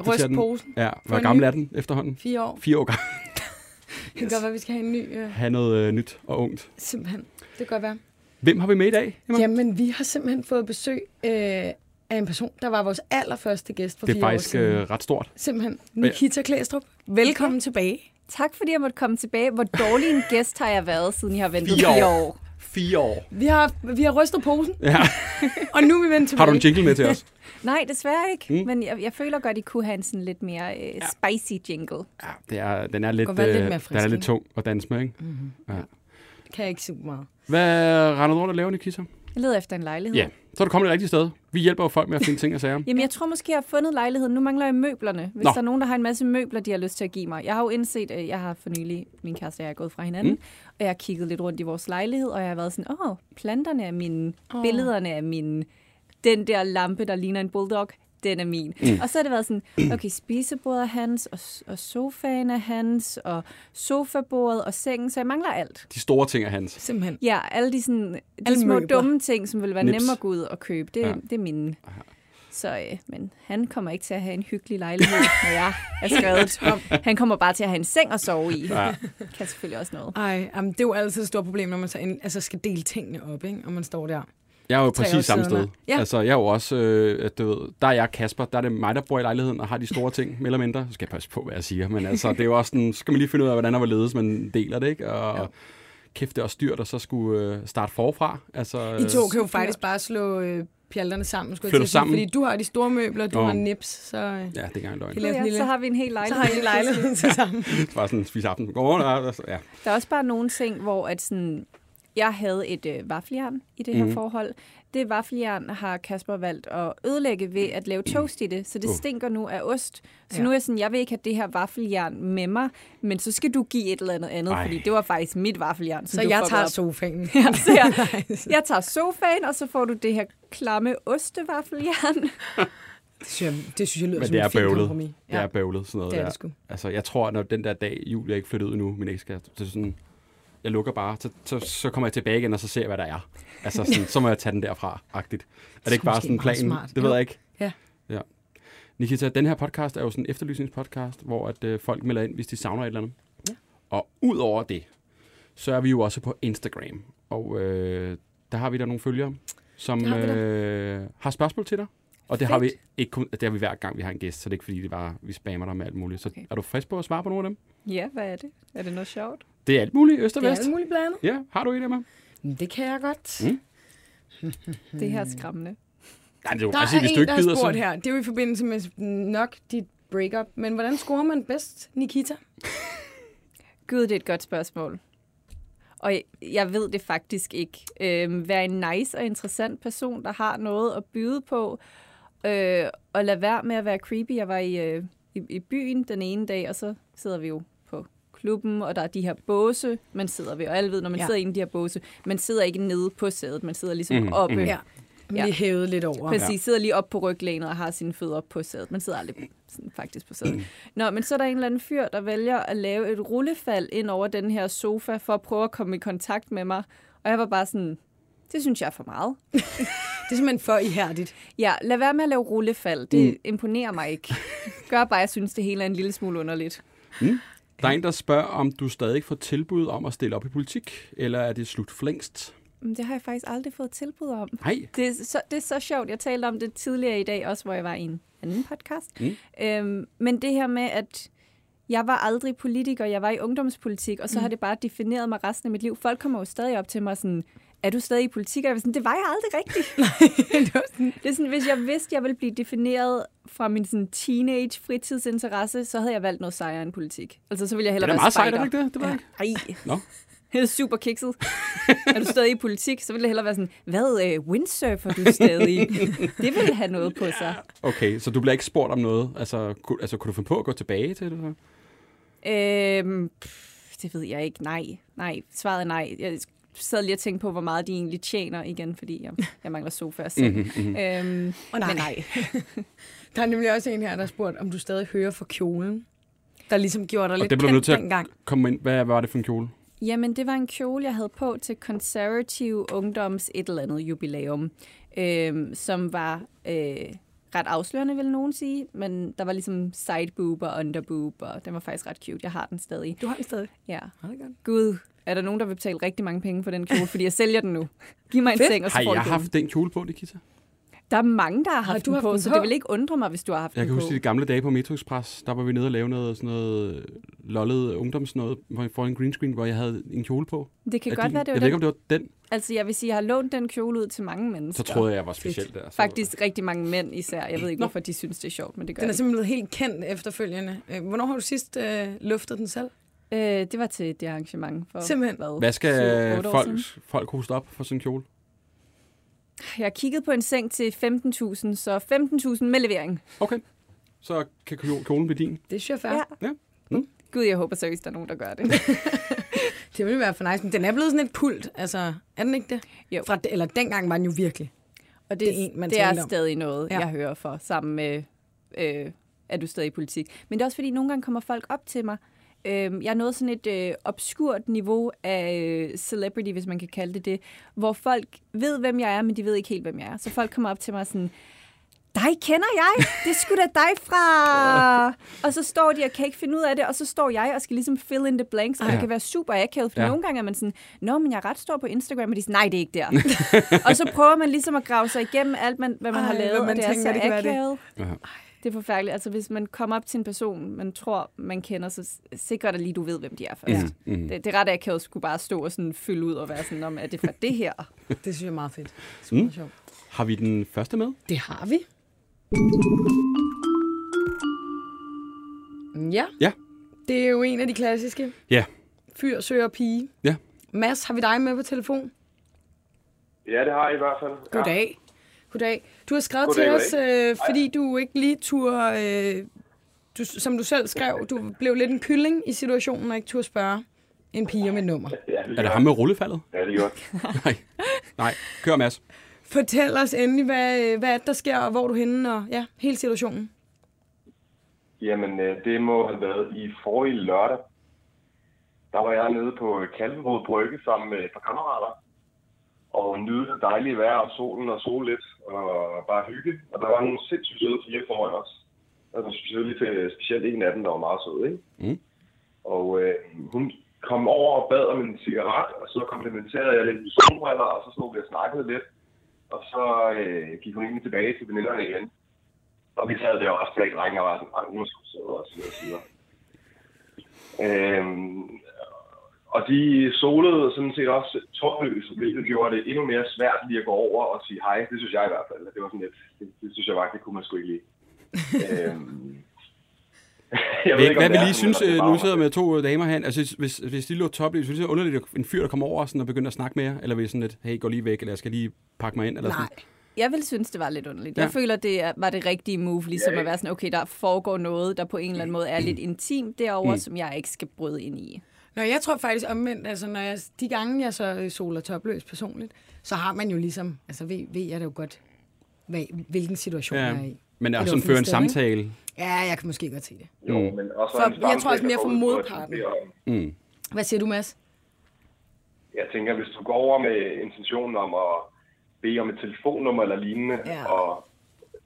opdatere Ryst den. posen. Ja, hvor gammel ny. er den efterhånden? Fire år. Fire år gammel. Det kan godt være, vi skal have en ny. Øh, have noget øh, nyt og ungt. simpelthen. Det kan godt være. Hvem har vi med i dag? Emma? Jamen, vi har simpelthen fået besøg øh, af en person, der var vores allerførste gæst for det er fire år faktisk siden. øh, ret stort. Simpelthen. Nikita Klæstrup. Velkommen tilbage. Tak fordi jeg måtte komme tilbage. Hvor dårlig en gæst har jeg været, siden jeg har ventet Fire fire år. Fire år. Vi har, vi har rystet posen, Ja. og nu er vi vendt tilbage. Har du en jingle med til os? Nej, desværre ikke. Mm. Men jeg, jeg føler godt, I kunne have en sådan lidt mere øh, spicy jingle. Ja, det er, den er lidt, være lidt øh, mere den er lidt tung at danse med, ikke? Kan jeg ikke super meget. Hvad render du rundt og laver, Nikita? Jeg leder efter en lejlighed. Ja, så er du kommet et rigtigt sted. Vi hjælper jo folk med at finde ting og sager. Jamen, jeg tror måske, jeg har fundet lejligheden. Nu mangler jeg møblerne. Hvis Nå. Der er nogen, der har en masse møbler, de har lyst til at give mig. Jeg har jo indset, at jeg har for nylig, min kæreste og jeg er gået fra hinanden, Mm. og jeg har kigget lidt rundt i vores lejlighed, og jeg har været sådan, åh, planterne er mine, oh. billederne er mine, den der lampe, der ligner en bulldog, den er min. Mm. Og så har det været sådan, okay, spisebordet er hans, og, og sofaen er hans, og sofabordet og sengen, så jeg mangler alt. De store ting er hans. Simpelthen. Ja, alle de, sådan, de Alle små møbler. dumme ting, som vil være Nips. nemme at gå ud og købe, det, Ja. det er mine. Så, øh, men han kommer ikke til at have en hyggelig lejlighed, når jeg er skrevet tom. Han kommer bare til at have en seng at sove i. Ja. Kan selvfølgelig også noget. Ej, jamen, det er jo altid et stort problem, når man så ind, altså skal dele tingene op, ikke? og man står der. Jeg er jo præcis samme sted. ja. Altså, jeg er jo også, øh, at du ved, der er jeg Kasper, der er det mig, der bor i lejligheden og har de store ting, mere eller mindre. Så skal jeg passe på, hvad jeg siger. Men altså, det er jo også sådan, så skal man lige finde ud af, hvordan og hvorledes man deler det, ikke? Og Ja. ja. kæft, det er også dyrt at så skulle øh, starte forfra. Altså, I to kan jo faktisk bare slå øh, pjalterne sammen, skulle jeg til sammen. fordi du har de store møbler, du Nå. har nips, så, øh, Ja, det er ikke løgn. En Ja, lille- så har vi en hel så lejlighed. har I lejligheden til sammen. Bare sådan spise aften. Godmorgen. Ja, altså, ja. Der er også bare nogle ting, hvor at sådan, jeg havde et øh, vaffeljern i det her mm. forhold. Det vaffeljern har Kasper valgt at ødelægge ved at lave toast i det, så det Uh. stinker nu af ost. Så Ja. ja. nu er jeg sådan, jeg vil ikke have det her vaffeljern med mig, men så skal du give et eller andet andet, Ej. fordi det var faktisk mit vaffeljern. Så jeg tager op. sofaen. Ja, så jeg, jeg tager sofaen, og så får du det her klamme ostevaffeljern. Det synes jeg, det synes jeg lyder Men som det er bøvlet. kompromis. Det er bøvlet, sådan noget det er der. det sgu. Altså, jeg tror, at når den der dag, Julie er ikke flyttet ud endnu, min ekskæreste, så er sådan, jeg lukker bare, så, så, så kommer jeg tilbage igen, og så ser jeg, hvad der er. Altså, sådan, så må jeg tage den derfra, agtigt. Er det ikke bare sådan en plan? smart. Det ved jeg ikke. Ja. ja. Nikita, den her podcast er jo sådan en efterlysningspodcast, hvor at, øh, folk melder ind, hvis de savner et eller andet. Ja. Og ud over det, så er vi jo også på Instagram. Og øh, der har vi der nogle følgere, som har øh, har spørgsmål til dig. Og det har vi Fedt. ikke kun, det har vi hver gang, vi har en gæst, så det er ikke fordi, det bare, vi spammer dig med alt muligt. Så. Okay. er du frisk på at svare på nogle af dem? Ja, hvad er det? Er det noget sjovt? Det er alt muligt, øst og Det er vest. alt muligt blandet. Ja, har du et af mig? Det kan jeg godt. Mm. Det her er skræmmende. Nej, det er jo Der altså, er hvis en, du ikke der har spurgt så... her. Det er jo i forbindelse med nok dit breakup. Men hvordan scorer man bedst, Nikita? Gud, det er et godt spørgsmål. Og jeg- ved det faktisk ikke. Øhm, vær en nice og interessant person, der har noget at byde på. Øh, og lad være med at være creepy. Jeg var i, øh, i, i byen den ene dag, og så sidder vi jo klubben, og der er de her båse, man sidder ved. Og alle ved, når man Ja. ja. sidder inde i de her båse, man sidder ikke nede på sædet, man sidder ligesom mm, oppe. mhm. Ja. Ja. Lige hævet lidt over. Præcis, sidder lige op på ryglænet og har sine fødder op på sædet. Man sidder aldrig sådan, faktisk på sædet. Nå, men så er der en eller anden fyr, der vælger at lave et rullefald ind over den her sofa, for at prøve at komme i kontakt med mig. Og jeg var bare sådan, det synes jeg er for meget. Det er simpelthen for ihærdigt. Ja, lad være med at lave rullefald. Det Mm. mm. imponerer mig ikke. Gør bare, at jeg synes, det hele er en lille smule underligt. Der er en, der spørger, om du stadig får tilbud om at stille op i politik, eller er det slut for længst? Det har jeg faktisk aldrig fået tilbud om. Nej. Det er, så, det er så sjovt. Jeg talte om det tidligere i dag, også hvor jeg var i en anden podcast. Mm. Øhm, men det her med, at jeg var aldrig politiker, jeg var i ungdomspolitik, og så mm. har det bare defineret mig resten af mit liv. Folk kommer jo stadig op til mig sådan, er du stadig i politik? Og jeg var sådan, det var jeg aldrig rigtigt. det var sådan, det er sådan, hvis jeg vidste, jeg ville blive defineret fra min sådan, teenage fritidsinteresse, så havde jeg valgt noget sejere end politik. Altså, så ville jeg Det hellere er være meget sejt, er spejder. det ikke det? Det jeg ikke. Ej, Nå. det er super kikset. er du stadig i politik, så ville jeg hellere være sådan, hvad, øh, windsurfer du stadig? det ville have noget på sig. Okay, så du bliver ikke spurgt om noget? Altså, kunne, altså, kunne du finde på at gå tilbage til det? Øhm, pff, det ved jeg ikke. Nej, nej. Svaret er nej. Jeg sad lige og tænkte på, hvor meget de egentlig tjener igen, fordi jeg, jeg mangler sofa og seng. Mhm, mhm. Øhm, Åh, nej. Men nej. Der er nemlig også en her, der har spurgt, om du stadig hører for kjolen. Der ligesom gjorde dig Og lidt det blev nødt til at- dengang. Kom ind. Hvad, hvad var det for en kjole? Jamen, det var en kjole, jeg havde på til konservativ ungdoms et eller andet jubilæum, øhm, som var øh, ret afslørende, vil nogen sige. Men der var ligesom side boob og under boob, og den var faktisk ret cute. Jeg har den stadig. Du har den stadig. Ja. Er godt. Gud, er der nogen, der vil betale rigtig mange penge for den kjole? Fordi jeg sælger den nu. Giv mig en Fedt. seng, og så Har får jeg du haft den kjole på, Nikita? Der er mange, der har haft du den haft på, den så på? det vil ikke undre mig, hvis du har haft Jeg den kan på. huske de gamle dage på Metro Express, der var vi nede og lave noget sådan noget øh, lollet ungdomsnøget for en green screen, hvor jeg havde en kjole på. Det kan Er godt de- være, det jeg var ved ikke, den. om det var den. Altså, jeg vil sige, jeg har lånt den kjole ud til mange mennesker. Så troede jeg, jeg var speciel der. Så, Faktisk rigtig mange mænd især. Jeg ved ikke, Nå. hvorfor de synes, det er sjovt, men det gør Den er simpelthen helt kendt efterfølgende. Øh, Hvornår har du sidst øh, luftet den selv? Øh, det var til det arrangement for Simpelthen. hvad, Hvad skal folk, folk hoste op for sådan en kjole? Jeg har kigget på en seng til 15.000, så 15.000 med levering. Okay. Så kan kjo- kjolen blive din. Det synes jeg er fair. Ja. Ja. Mm. Gud, jeg håber seriøst, der er nogen, der gør det. Det ville være for nice. Men den er blevet sådan et pult. Altså, er den ikke det? Jo. Fra, eller dengang var den jo virkelig. Og det, Det er en, man det er om. stadig noget, ja. jeg hører for, sammen med, øh, er du stadig i politik. Men det er også fordi, nogle gange kommer folk op til mig. Øh, jeg er nået sådan et øh, obskurt niveau af øh, celebrity, hvis man kan kalde det det, hvor folk ved, hvem jeg er, men de ved ikke helt, hvem jeg er. Så folk kommer op til mig sådan, dig kender jeg. Det er sgu da dig fra... og så står de og kan ikke finde ud af det, og så står jeg og skal ligesom fill in the blanks, og Ja. det kan være super akavet, for Ja. nogle gange er man sådan, nå, men jeg er ret stor på Instagram, og de er sådan, nej, det er ikke der. og så prøver man ligesom at grave sig igennem alt, man, hvad man Ej, har lavet, man og det er tænker, så det kan være det. akavet. Ja. Det er forfærdeligt. Altså, hvis man kommer op til en person, man tror, man kender, så sikrer det lige, du ved, hvem de er først. Mm, mm. Det, det er ret akavet at skulle bare stå og sådan fylde ud og være sådan, om, er det fra det her? Det synes jeg er meget fedt. Super Mm. sjovt. Har vi den første med? Det har vi. Ja. Ja. Det er jo en af de klassiske. Ja. Fyr, søger, pige. Ja. Mads, har vi dig med på telefon? Ja, det har jeg i hvert fald. Ja. Goddag. Goddag. Du har skrevet Goddag, til os, øh, fordi du ikke lige turde, øh, du, som du selv skrev, du blev lidt en kylling i situationen og ikke turde spørge en pige om et nummer. Ja, det Er det ham med rullefaldet? Ja, det er godt. Nej. Nej. Kør, Mads. Fortæl os endelig, hvad, øh, hvad er der sker, og hvor er du henne, og ja, hele situationen. Jamen, øh, det må have været i forrige lørdag. Der var jeg nede på Kalvenrød Brygge sammen med et par kammerater. Og nyde det dejlige vejr og solen og sol lidt og bare hygge. Og der var nogle sindssygt søde piger foran os. Altså specielt, specielt en af dem, der var meget sød, ikke? Mm. Og øh, hun kom over og bad om en cigaret, og så komplimenterede jeg lidt med solbriller, og så stod vi og snakkede lidt. Og så øh, gik hun egentlig tilbage til veninderne igen. Og vi sad der også tre drenge og var sådan, "Ej, hun er sgu sød, og så videre, og så videre. Øhm, og de solede sådan set også tårløs, hvilket gjorde det endnu mere svært lige at gå over og sige hej. Det synes jeg i hvert fald. Det var sådan lidt, det, det synes jeg faktisk, det kunne man sgu ikke lide. øhm, jeg Hvad, ikke, hvad det vil er I sådan, synes, øh, nu sidder med to øh, damer herhen, altså hvis, hvis de lå topløs, synes I, det er underligt, at en fyr, der kommer over sådan, og begynder at snakke med jer, eller vil sådan lidt, hey, gå lige væk, eller jeg skal lige pakke mig ind, eller Nej. sådan? Jeg vil synes, det var lidt underligt. Ja. Jeg føler, det var det rigtige move, ligesom Ja. at være sådan, okay, der foregår noget, der på en eller anden måde er lidt intimt derovre, Mm. som jeg ikke skal bryde ind i. Nå, jeg tror faktisk omvendt, altså når jeg, de gange jeg så soler topløs personligt, så har man jo ligesom, altså ved, ved jeg det jo godt, hvad, hvilken situation Ja. jeg er i. Men også sådan føre en sted, ikke? samtale. Ja, jeg kan måske godt se det. Jo, Mm. men også For- en jeg tror også samtale, mere for modparten. Mm. Hvad siger du, Mads? Jeg tænker, hvis du går over med intentionen om at bede om et telefonnummer eller lignende, Ja. og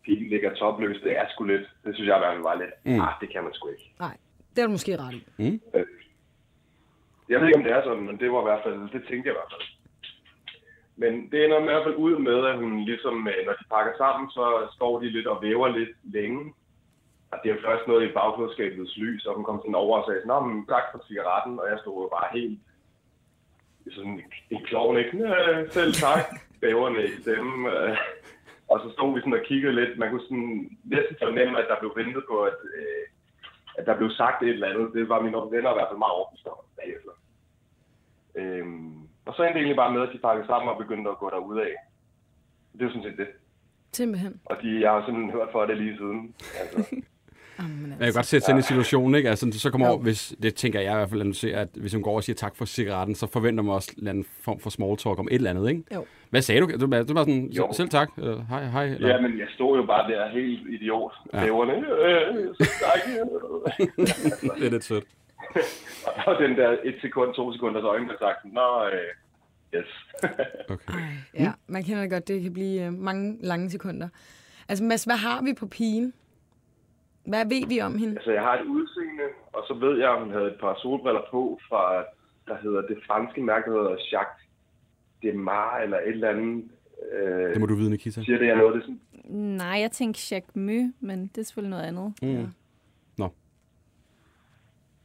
pigen ligger topløs, det er sgu lidt, det synes jeg i hvert fald var lidt, Mm. mm. ah, det kan man sgu ikke. Nej, det er du måske ret i. Øh, jeg ved ikke, om det er sådan, men det var i hvert fald, det tænkte jeg i hvert fald. Men det ender i hvert fald ud med, at hun ligesom, øh, når de pakker sammen, så står de lidt og væver lidt længe. Og det er først noget i bagklodskabets lys, og hun kom sådan over og sagde sådan, Nå, men tak for cigaretten, og jeg stod bare helt sådan en klovn, ikke? "Øh, Selv tak, bæverne i stemmen. Øh. Og så stod vi sådan og kiggede lidt. Man kunne sådan næsten fornemme, at der blev ventet på, at, øh, at der blev sagt et eller andet. Det var mine venner i hvert fald meget overbevist om bagefter. Øhm, og så endte det egentlig bare med, at de pakkede sammen og begyndte at gå derud af. Det er sådan set det. Simpelthen. Og de, jeg har simpelthen hørt for det lige siden. Altså, Jamen, Men jeg altså. kan godt sætte sådan en situation, ikke? Altså, så kommer over, hvis, det tænker jeg i hvert fald, at, ser, at hvis hun går og siger tak for cigaretten, så forventer man også en anden form for small talk om et eller andet, ikke? Jo. Hvad sagde du? Du, du var sådan, Jo. selv tak, eller, hej, hej, eller? ja, men jeg stod jo bare der helt idiot. Ja. Bæverne. Øh, det er lidt sødt. og den der et sekund, to sekunders øjenkontakt. Nå, øh, yes. Okay. Ej, ja, man kender det godt. Det kan blive øh, mange lange sekunder. Altså, Mads, hvad har vi på pigen? Hvad ved vi om hende? Altså, jeg har et udseende, og så ved jeg, at hun havde et par solbriller på fra, der hedder det franske mærke, der hedder Jacques Demar, eller et eller andet. Øh, Det må du vide, Nikita. Siger det, jeg noget? Det sådan, Nej, jeg tænkte Jacques Mø, men det er selvfølgelig noget andet. Mm. Nå,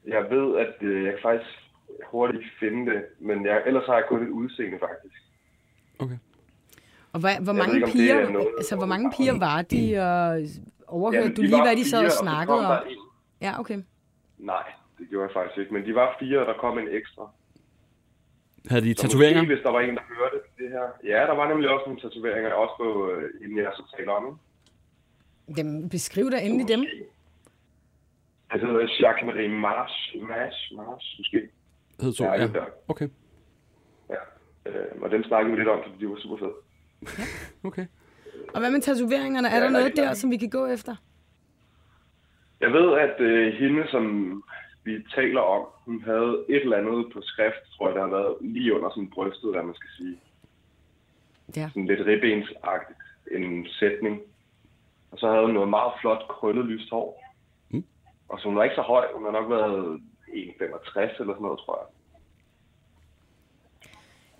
jeg ved, at øh, jeg kan faktisk hurtigt finde det, men jeg, ellers har jeg kun et udseende, faktisk. okay. Og hvad, hvor Jeg mange ikke, piger, er noget- altså, hvor mange piger var de, og overhørte Jamen, du lige, var hvad de sad og så snakkede om? Ja, okay. Nej, det gjorde jeg faktisk ikke, men de var fire, og der kom en ekstra. Havde de Så tatoveringer? Måske, hvis der var en, der hørte det her. Ja, der var nemlig også nogle tatoveringer, også på, øh, inden jeg så taler om. Dem, beskriv da endelig dem. Altså, det hedder Jacques Marie Mars, Mars, Mars, måske. Hed to, Ja. Okay, Ja. Øh, og dem snakkede vi lidt om, fordi de var super fede. okay. Og hvad med tatoveringerne? Er Ja, der noget der, som vi kan gå efter? Jeg ved, at øh, hende, som vi taler om, hun havde et eller andet på skrift, tror jeg, der har været lige under sådan brystet, hvad man skal sige. Ja. Sådan lidt ribbensagtigt, en sætning. Og så havde hun noget meget flot, krøllet lyst hår. Mm. Og så hun var ikke så høj, hun har nok været 1,65 eller sådan noget, tror jeg.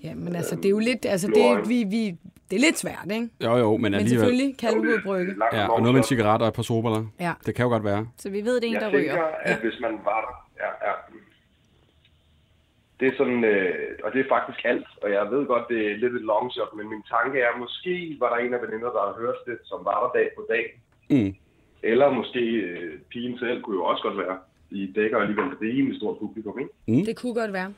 Ja, men altså, det er jo lidt, altså, det, er, vi, vi, det er lidt svært, ikke? Jo, jo, men Men alligevel. selvfølgelig, Kalvebodbrygge. Langt Ja, og noget med en cigaret og et par sobriller. Ja. Det kan jo godt være. Så vi ved, det er en, Jeg der tænker, ryger. at Ja. hvis man var der... Ja, ja. Det er sådan, øh, og det er faktisk alt, og jeg ved godt, det er lidt et long shot, men min tanke er, måske var der en af veninder, der har hørt det, som var der dag på dag. Mm. Eller måske øh, pigen selv kunne jo også godt være. De dækker alligevel et rimelig stort publikum, ikke? Det kunne godt være.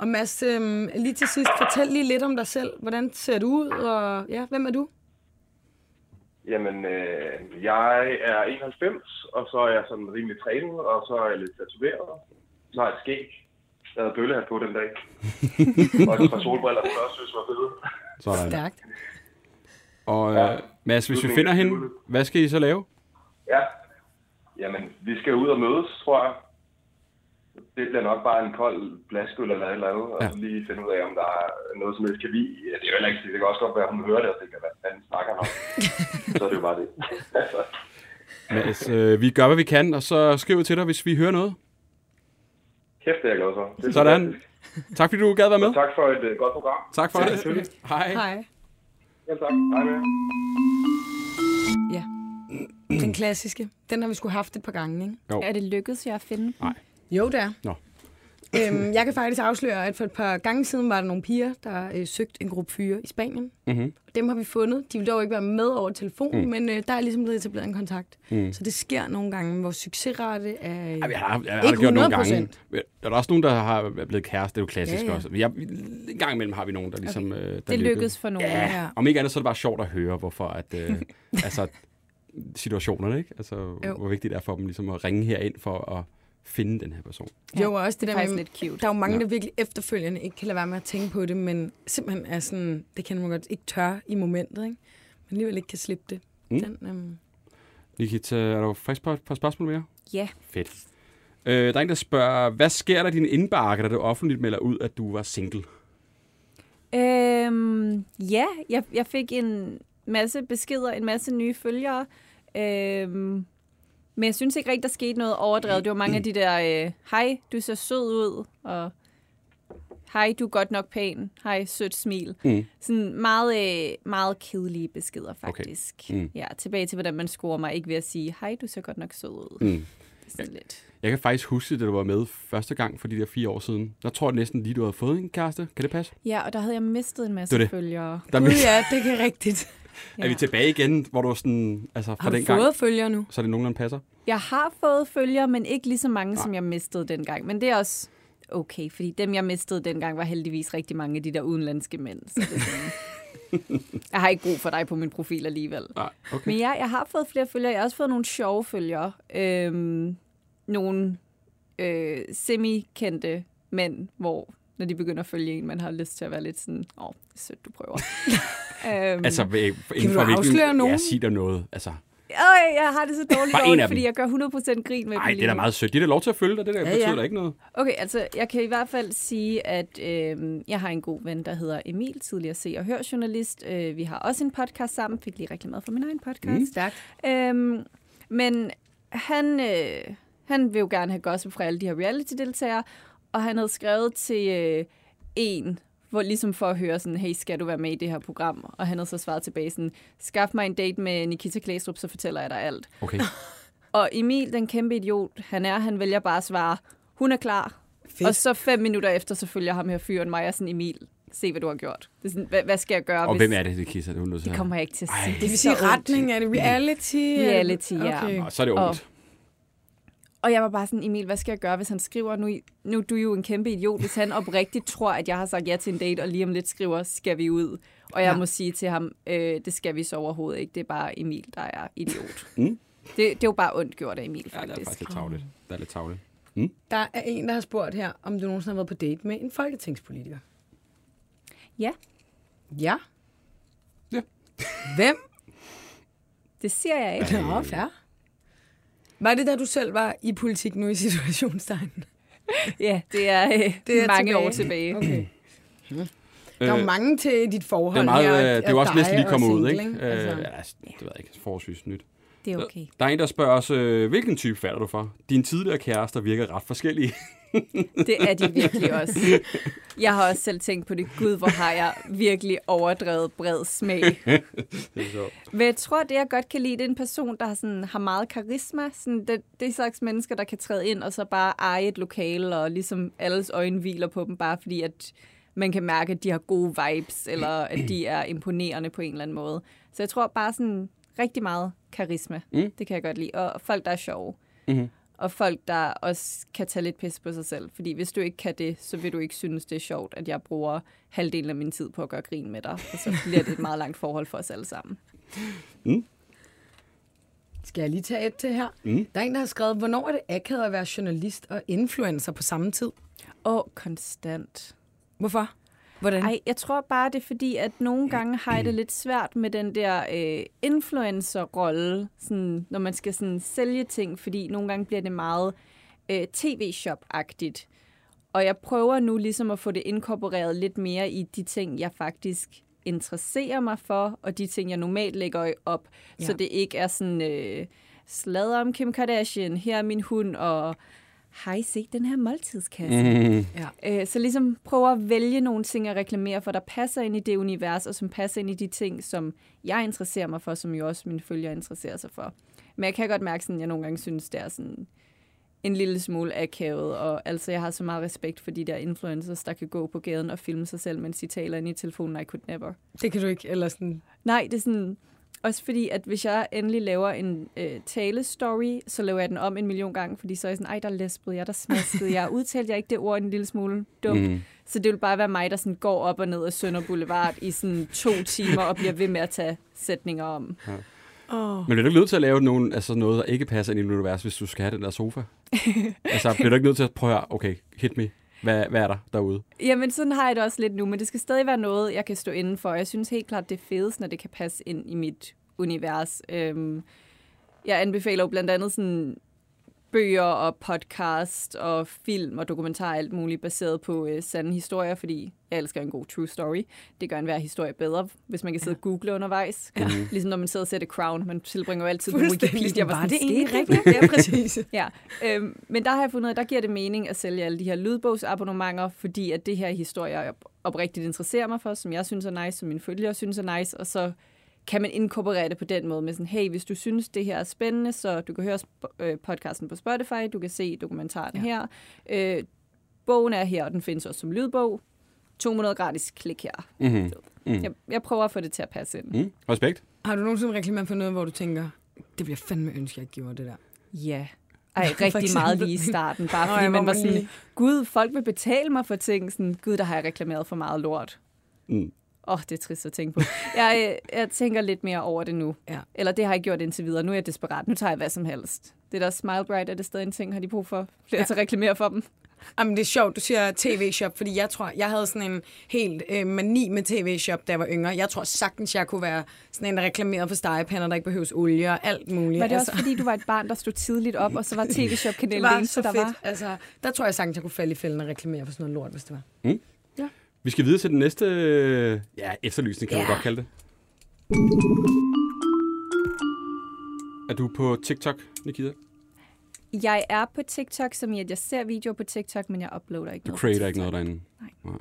Og Mads, øhm, lige til sidst, fortæl lige lidt om dig selv. Hvordan ser du ud, og ja, hvem er du? Jamen, øh, jeg er 91, og så er jeg sådan rimelig trænet, og så er jeg lidt tatoveret. Så har jeg et skæg. Jeg havde bøllehat på den dag. og et par solbriller, som jeg også synes var fede. Sådan. Stærkt. Og Ja. øh, Mads, hvis vi finder hende, hvad skal I så lave? Ja. Jamen, vi skal ud og mødes, tror jeg. Det bliver nok bare en kold blaskøl eller et eller andet, og Ja. så lige finde ud af, om der er noget, som helst kan vi. Ja, det er jo heller ikke, det kan også godt være, at hun hører det og tænker, hvad fanden snakker han om? så er det jo bare det. altså, Mads, øh, vi gør, hvad vi kan, og så skriver til dig, hvis vi hører noget. kæft, det er jeg glad for. Det er Sådan. fantastisk. Tak fordi du gad være med. Og tak for et uh, godt program. Tak for Ja, det. selvfølgelig. Hej. Hej. Ja, tak. Hej med. Ja. Den klassiske. Den har vi sgu haft et par gange, ikke? Jo. Er det lykkedes jer at finde? Nej. Jo, det er. Nå. Øhm, jeg kan faktisk afsløre, at for et par gange siden var der nogle piger, der øh, søgte en gruppe fyre i Spanien. Mm-hmm. Dem har vi fundet. De vil dog ikke være med over telefonen, mm. men øh, der er ligesom blevet etableret en kontakt. Mm. Så det sker nogle gange. Vores succesrate er... Øh, Ja, vi har, jeg har Ikke det gjort nogle 100%. gange. Der er også nogen, der har blevet kæreste. Det er jo klassisk Ja, ja. også. Har, en gang imellem har vi nogen, der ligesom... Okay. Øh, der Det lykkedes for nogen. Ja, Ja. om ikke andet, så er det bare sjovt at høre, hvorfor at, øh, altså, situationerne, ikke? Altså, Jo. hvor vigtigt det er for dem ligesom at ringe herind for at finde den her person. jo, og også det, Det er der med, lidt cute. Der er jo mange, Ja. der virkelig efterfølgende ikke kan lade være med at tænke på det, men simpelthen er sådan, det kan man godt ikke tør i momentet, ikke? Men alligevel ikke kan slippe det. Mm. Mm. Den, øhm, Nikita, er du frisk på et par spørgsmål mere? Ja. Fedt. Øh, der er en, der spørger, hvad sker der i din indbakke, da du offentligt melder ud, at du var single? Øhm, ja, jeg, jeg fik en masse beskeder, en masse nye følgere. Øhm, men jeg synes ikke rigtig, der skete noget overdrevet. Det var mange af de der, øh, hej, du ser sød ud, og hej, du er godt nok pæn, hej, sødt smil. Mm. Sådan meget, øh, meget kedelige beskeder, faktisk. Okay. Mm. Ja, tilbage til, hvordan man scorer mig, ikke ved at sige, hej, du ser godt nok sød ud. Mm. Det er sådan lidt. Jeg kan faktisk huske, da du var med første gang for de der fire år siden. Der tror jeg næsten lige, du havde fået en kæreste. Kan det passe? Ja, og der havde jeg mistet en masse Det det. følgere. Der Gud ja, det kan rigtigt. Er vi tilbage igen, hvor du sådan, altså fra Har du den fået gang, følgere nu? så er det nogenlunde passer? Jeg har fået følgere, men ikke lige så mange, Nej. som jeg mistede dengang. Men det er også okay, fordi dem, jeg mistede dengang, var heldigvis rigtig mange af de der udenlandske mænd. Så det er sådan, jeg har ikke brug for dig på min profil alligevel. Nej, okay. Men ja, jeg har fået flere følgere. Jeg har også fået nogle sjove følgere. Øhm, nogle øh, semi-kendte mænd, hvor når de begynder at følge en, man har lyst til at være lidt sådan, åh, oh, sødt, du prøver. øhm, Altså, ved- inden du for afsløre nogen? Ja, sig der noget. Altså, Øh, jeg har det så dårligt Bare det, dem. fordi jeg gør 100% grin med Nej, det er da meget sødt. De er da lov til at følge dig. Det der Ja, betyder ja. da ikke noget. Okay, altså jeg kan i hvert fald sige, at øh, jeg har en god ven, der hedder Emil, tidligere se- og hør-journalist. Øh, vi har også en podcast sammen, fik lige reklameret for min egen podcast. Mm. Stærkt. Øhm, men han, øh, han vil jo gerne have gossip fra alle de her reality-deltagere, og han havde skrevet til øh, en, hvor ligesom for at høre sådan, hey, skal du være med i det her program? Og han havde så svaret tilbage sådan, skaf mig en date med Nikita Klæstrup, så fortæller jeg dig alt. Okay. Og Emil, den kæmpe idiot, han er, han vælger bare at svare, hun er klar. Fedt. Og så fem minutter efter, så følger ham her fyren mig og sådan, Emil, se hvad du har gjort. Det er sådan, hvad, hvad skal jeg gøre? Og hvis... hvem er det, det kisser? Det, er Det kommer jeg ikke til at sige. Det Det er vil sige retning, er det reality? Reality, ja. Okay. Nå, så er det Og- ondt. Og jeg var bare sådan, Emil, hvad skal jeg gøre, hvis han skriver, nu, nu er du jo en kæmpe idiot, hvis han oprigtigt tror, at jeg har sagt ja til en date, og lige om lidt skriver, skal vi ud? Og jeg Ja. må sige til ham, øh, det skal vi så overhovedet ikke, det er bare Emil, der er idiot. Mm. Det, det er jo bare ondt gjort af Emil, Ja, det er faktisk. faktisk lidt tavligt. Det er lidt tavligt. Der er en, der har spurgt her, om du nogensinde har været på date med en folketingspolitiker. Ja, Ja. Ja. Hvem? det siger jeg ikke. Nå, fair. Var det, da du selv var i politik nu i situationstegn? Ja, det er, øh, Det er mange tilbage. år tilbage. Okay. Der er jo Øh, mange til dit forhold Det er, meget, her. øh, det er jo også næsten lige og kommet ud, ikke? Øh, Altså. ja, altså, det ved jeg ikke. Forholdsvis nyt. Det er okay. Der er en, der spørger os, øh, hvilken type falder du for? Dine tidligere kærester virker ret forskellige. Det er de virkelig også. Jeg har også selv tænkt på det. Gud, hvor har jeg virkelig overdrevet bred smag. det er. Men jeg tror, det jeg godt kan lide, det er en person, der har, sådan, har meget karisma. Sådan, det, det er slags mennesker, der kan træde ind og så bare eje et lokale, og ligesom alles øjne hviler på dem, bare fordi at man kan mærke, at de har gode vibes, eller at de er imponerende på en eller anden måde. Så jeg tror bare sådan rigtig meget karisma. Mm. Det kan jeg godt lide. Og folk, der er sjove. Mhm. Og folk, der også kan tage lidt pis på sig selv. Fordi hvis du ikke kan det, så vil du ikke synes, det er sjovt, at jeg bruger halvdelen af min tid på at gøre grin med dig. Og så bliver det et meget langt forhold for os alle sammen. Skal jeg lige tage et til her? Mm. Der er en, der har skrevet, hvornår er det akavet at være journalist og influencer på samme tid? Og konstant. Hvorfor? Hvordan? Ej, jeg tror bare, det er fordi, at nogle gange har jeg det lidt svært med den der øh, influencer-rolle, sådan, når man skal sådan, sælge ting, fordi nogle gange bliver det meget øh, tv-shop-agtigt. Og jeg prøver nu ligesom at få det inkorporeret lidt mere i de ting, jeg faktisk interesserer mig for, og de ting, jeg normalt lægger op, ja. så det ikke er sådan øh, sladder om Kim Kardashian, her er min hund, og har I set den her måltidskasse? Mm. Øh, så ligesom prøve at vælge nogle ting at reklamere for, der passer ind i det univers, og som passer ind i de ting, som jeg interesserer mig for, som jo også mine følgere interesserer sig for. Men jeg kan godt mærke, at jeg nogle gange synes, det er sådan en lille smule akavet, og altså jeg har så meget respekt for de der influencers, der kan gå på gaden og filme sig selv, mens de taler ind i telefonen, I could never. Det kan du ikke, eller sådan... Nej, det er sådan... Også fordi, at hvis jeg endelig laver en øh, talestory, så laver jeg den om en million gange, fordi så er jeg sådan, ej, der læspede jeg, der smaskede jeg, udtalte jeg ikke det ord en lille smule dumt. Mm. Så det vil bare være mig, der sådan går op og ned ad Sønder Boulevard i sådan to timer og bliver ved med at tage sætninger om. Oh. Men bliver du ikke nødt til at lave nogen, altså noget, der ikke passer ind i dit univers, hvis du skal have den der sofa? altså, bliver du ikke nødt til at prøve okay, hit me. Hvad, hvad er der derude? Jamen, sådan har jeg det også lidt nu, men det skal stadig være noget, jeg kan stå inden for. Jeg synes helt klart, det er fedest, når det kan passe ind i mit univers. Øhm, jeg anbefaler jo blandt andet sådan bøger og podcast og film og dokumentar alt muligt baseret på øh, sande historier, fordi jeg elsker en god true story. Det gør en hver historie bedre, hvis man kan sidde og google undervejs. Ja. Ligesom når man sidder og ser The Crown. Man tilbringer jo altid på Wikipedia. hvor Var sådan, det "Skete egentlig det?" rigtigt? Ja, præcis. Ja, øhm, men der har jeg fundet ud af, der giver det mening at sælge alle de her lydbogsabonnementer, fordi at det her historier, jeg oprigtigt interesserer mig for, som jeg synes er nice, som mine følgere synes er nice, og så kan man inkorporere det på den måde med sådan, hey, hvis du synes, det her er spændende, så du kan høre øh, podcasten på Spotify, du kan se dokumentaren ja. her. Øh, bogen er her, og den findes også som lydbog. 200 gratis klik her. Mm-hmm. Mm. Jeg, jeg prøver at få det til at passe ind. Mm. Respekt. Har du nogensinde reklameret for noget, hvor du tænker, det bliver fandme ønske, jeg gjorde det der? Ja. Ej, For rigtig meget lige i starten, bare fordi man var sådan, lige- gud, folk vil betale mig for ting. Sådan, gud, der har jeg reklameret for meget lort. Mm. Åh, oh, det er trist at tænke på. Jeg, øh, jeg tænker lidt mere over det nu. Ja. Eller det har jeg gjort indtil videre. Nu er jeg desperat. Nu tager jeg hvad som helst. Det der Smile Bright, er det stadig en ting? Har de brug for flere Ja. til at reklamere for dem? Jamen, det er sjovt, du siger tv-shop, fordi jeg tror, jeg havde sådan en helt øh, mani med tv-shop, da jeg var yngre. Jeg tror sagtens, jeg kunne være sådan en, der reklamerede for stegepander, der ikke behøves olie og alt muligt. Var det altså, også, fordi du var et barn, der stod tidligt op, og så var tv-shop-kanalen det det var eneste, så der fedt. var? Altså, der tror jeg sagtens, jeg kunne falde i fælden og reklamere for sådan noget lort, hvis det var. Vi skal videre til den næste øh, ja, efterlysning, kan yeah. man godt kalde det. Er du på TikTok, Nikita? Jeg er på TikTok, som i at jeg ser videoer på TikTok, men jeg uploader ikke Du noget creator TikTok. ikke noget derinde? Nej.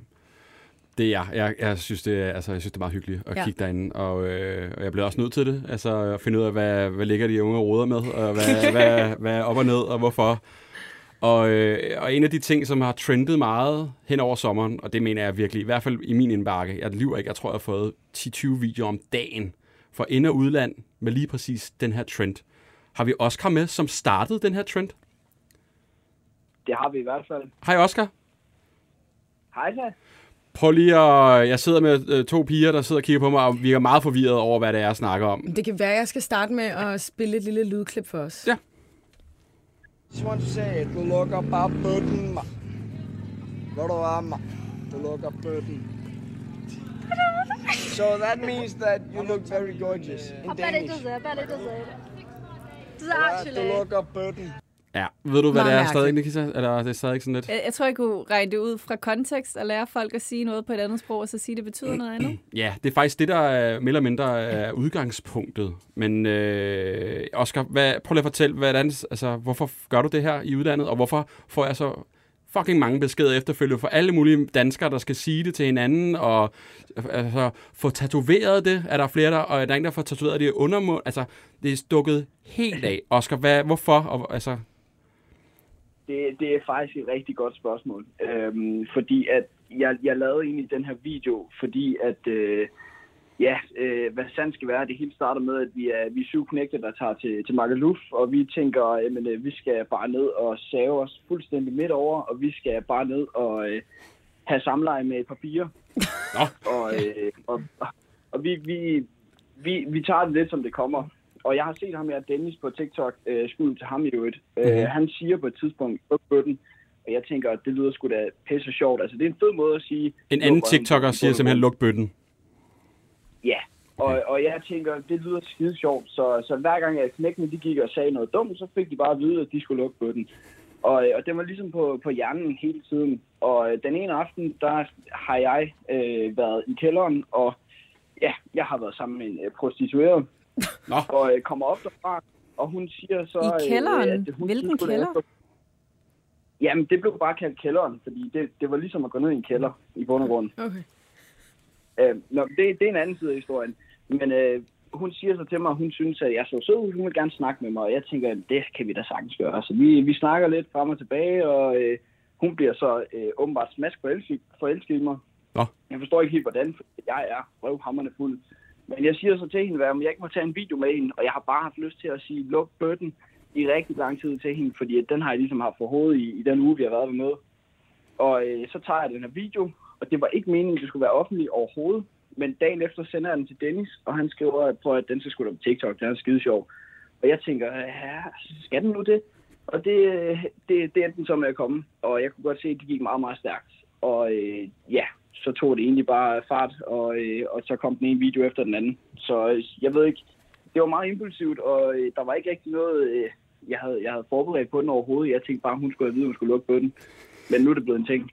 Det er jeg. Jeg, jeg, synes, det er, altså, jeg synes, det er meget hyggeligt at ja. Ja. kigge derinde, og, øh, og jeg bliver også nødt til det. Altså at finde ud af, hvad, hvad ligger de unge og roder med, og hvad, hvad, hvad er op og ned, og hvorfor. Og, øh, og en af de ting, som har trendet meget hen over sommeren, og det mener jeg virkelig, i hvert fald i min indbakke, jeg lyver ikke, jeg tror, jeg har fået 10-20 videoer om dagen for ind- og udland med lige præcis den her trend. Har vi Oscar med, som startede den her trend? Det har vi i hvert fald. Hej Oscar. Hej så. Prøv lige at... Jeg sidder med øh, to piger, der sidder og kigger på mig, og virker meget forvirret over, hvad det er, jeg snakker om. Det kan være, at jeg skal starte med at spille et lille lydklip for os. Ja. Just want to say, du lukker bare bøtten, mand. Hvor du lukker bøtten. So that means that you look very gorgeous in Danish. I bet it does it. Does it Ja, actually? du lukker bøtten. Ja. Ved du, hvad Meget det er mærkeligt. stadig, Nikita? Eller er det stadig sådan lidt? Jeg, jeg tror, jeg kunne regne det ud fra kontekst og lære folk at sige noget på et andet sprog, og så sige, at det betyder noget andet. Ja, det er faktisk det, der er, mere eller mindre er udgangspunktet. Men øh, Oscar, hvad, prøv lige at fortælle, hvordan, altså, hvorfor gør du det her i udlandet, og hvorfor får jeg så fucking mange beskeder efterfølgende fra alle mulige danskere, der skal sige det til hinanden, og altså, få tatoveret det. Er der flere, der, og er der en, der får tatoveret det i undermund? Altså, det er stukket helt af. Oscar, hvad, hvorfor? Og, altså, Det, det er faktisk et rigtig godt spørgsmål. Øhm, fordi at jeg, jeg lavede egentlig den her video, fordi at, øh, ja, øh, hvad sandt skal være, det hele starter med, at vi er, vi er syv knægte, der tager til, til Magaluf, og vi tænker, jamen, øh, vi skal bare ned og save os fuldstændig midt over, og vi skal bare ned og øh, have samleje med et par piger. Nå. Og, øh, og, og vi, vi, vi, vi tager det lidt, som det kommer. Og jeg har set ham her, Dennis, på TikTok, øh, skud til ham i øvrigt. Mhm. Øh, han siger på et tidspunkt, bøtten, og jeg tænker, at det lyder sgu da pisse sjovt. Altså, det er en fed måde at sige... en anden TikToker på- siger på- simpelthen, luk bøtten. Ja, og, og jeg tænker, det lyder skide sjovt. Så, så hver gang jeg knækkene, de gik og sagde noget dumt, så fik de bare at vide, at de skulle lukke bøtten. Og, og det var ligesom på, på hjernen hele tiden. Og øh, den ene aften, der har jeg øh, været i kælderen, og ja, jeg har været sammen med en øh, prostitueret. Nå. Og øh, kommer op derfra, og hun siger så... I kælderen? Øh, at hun Hvilken synes, er kælder? efter- Jamen, det blev bare kaldt kælderen, fordi det, det var ligesom at gå ned i en kælder i bund og grund. Okay. Øh, nå, det, det er en anden side af historien. Men øh, hun siger så til mig, at hun synes, at jeg så sød ud. Hun vil gerne snakke med mig, og jeg tænker, at det kan vi da sagtens gøre. Så vi, vi snakker lidt frem og tilbage, og øh, hun bliver så øh, åbenbart smask forelsket, forelsket i mig. Nå. Jeg forstår ikke helt, hvordan, for jeg er røvhammerne fuld. Men jeg siger så til hende, at jeg ikke må tage en video med hende, og jeg har bare haft lyst til at sige, luk bøtten i rigtig lang tid til hende, fordi at den har jeg ligesom haft for hovedet i, i den uge, vi har været ved med. Og øh, så tager jeg den her video, og det var ikke meningen, at det skulle være offentlig overhovedet. Men dagen efter sender jeg den til Dennis, og han skriver på, at den skal skulle på TikTok. Den er skide sjov. Og jeg tænker, ja, skal den nu det? Og det, øh, det, det endte den så med at komme. Og jeg kunne godt se, at det gik meget, meget stærkt. Og øh, ja, så tog det egentlig bare fart, og, øh, og så kom den ene video efter den anden. Så øh, jeg ved ikke, det var meget impulsivt, og øh, der var ikke rigtig noget, øh, jeg, havde, jeg havde forberedt på den overhovedet. Jeg tænkte bare, hun skulle have vide, hun skulle lukke på den. Men nu er det blevet en ting.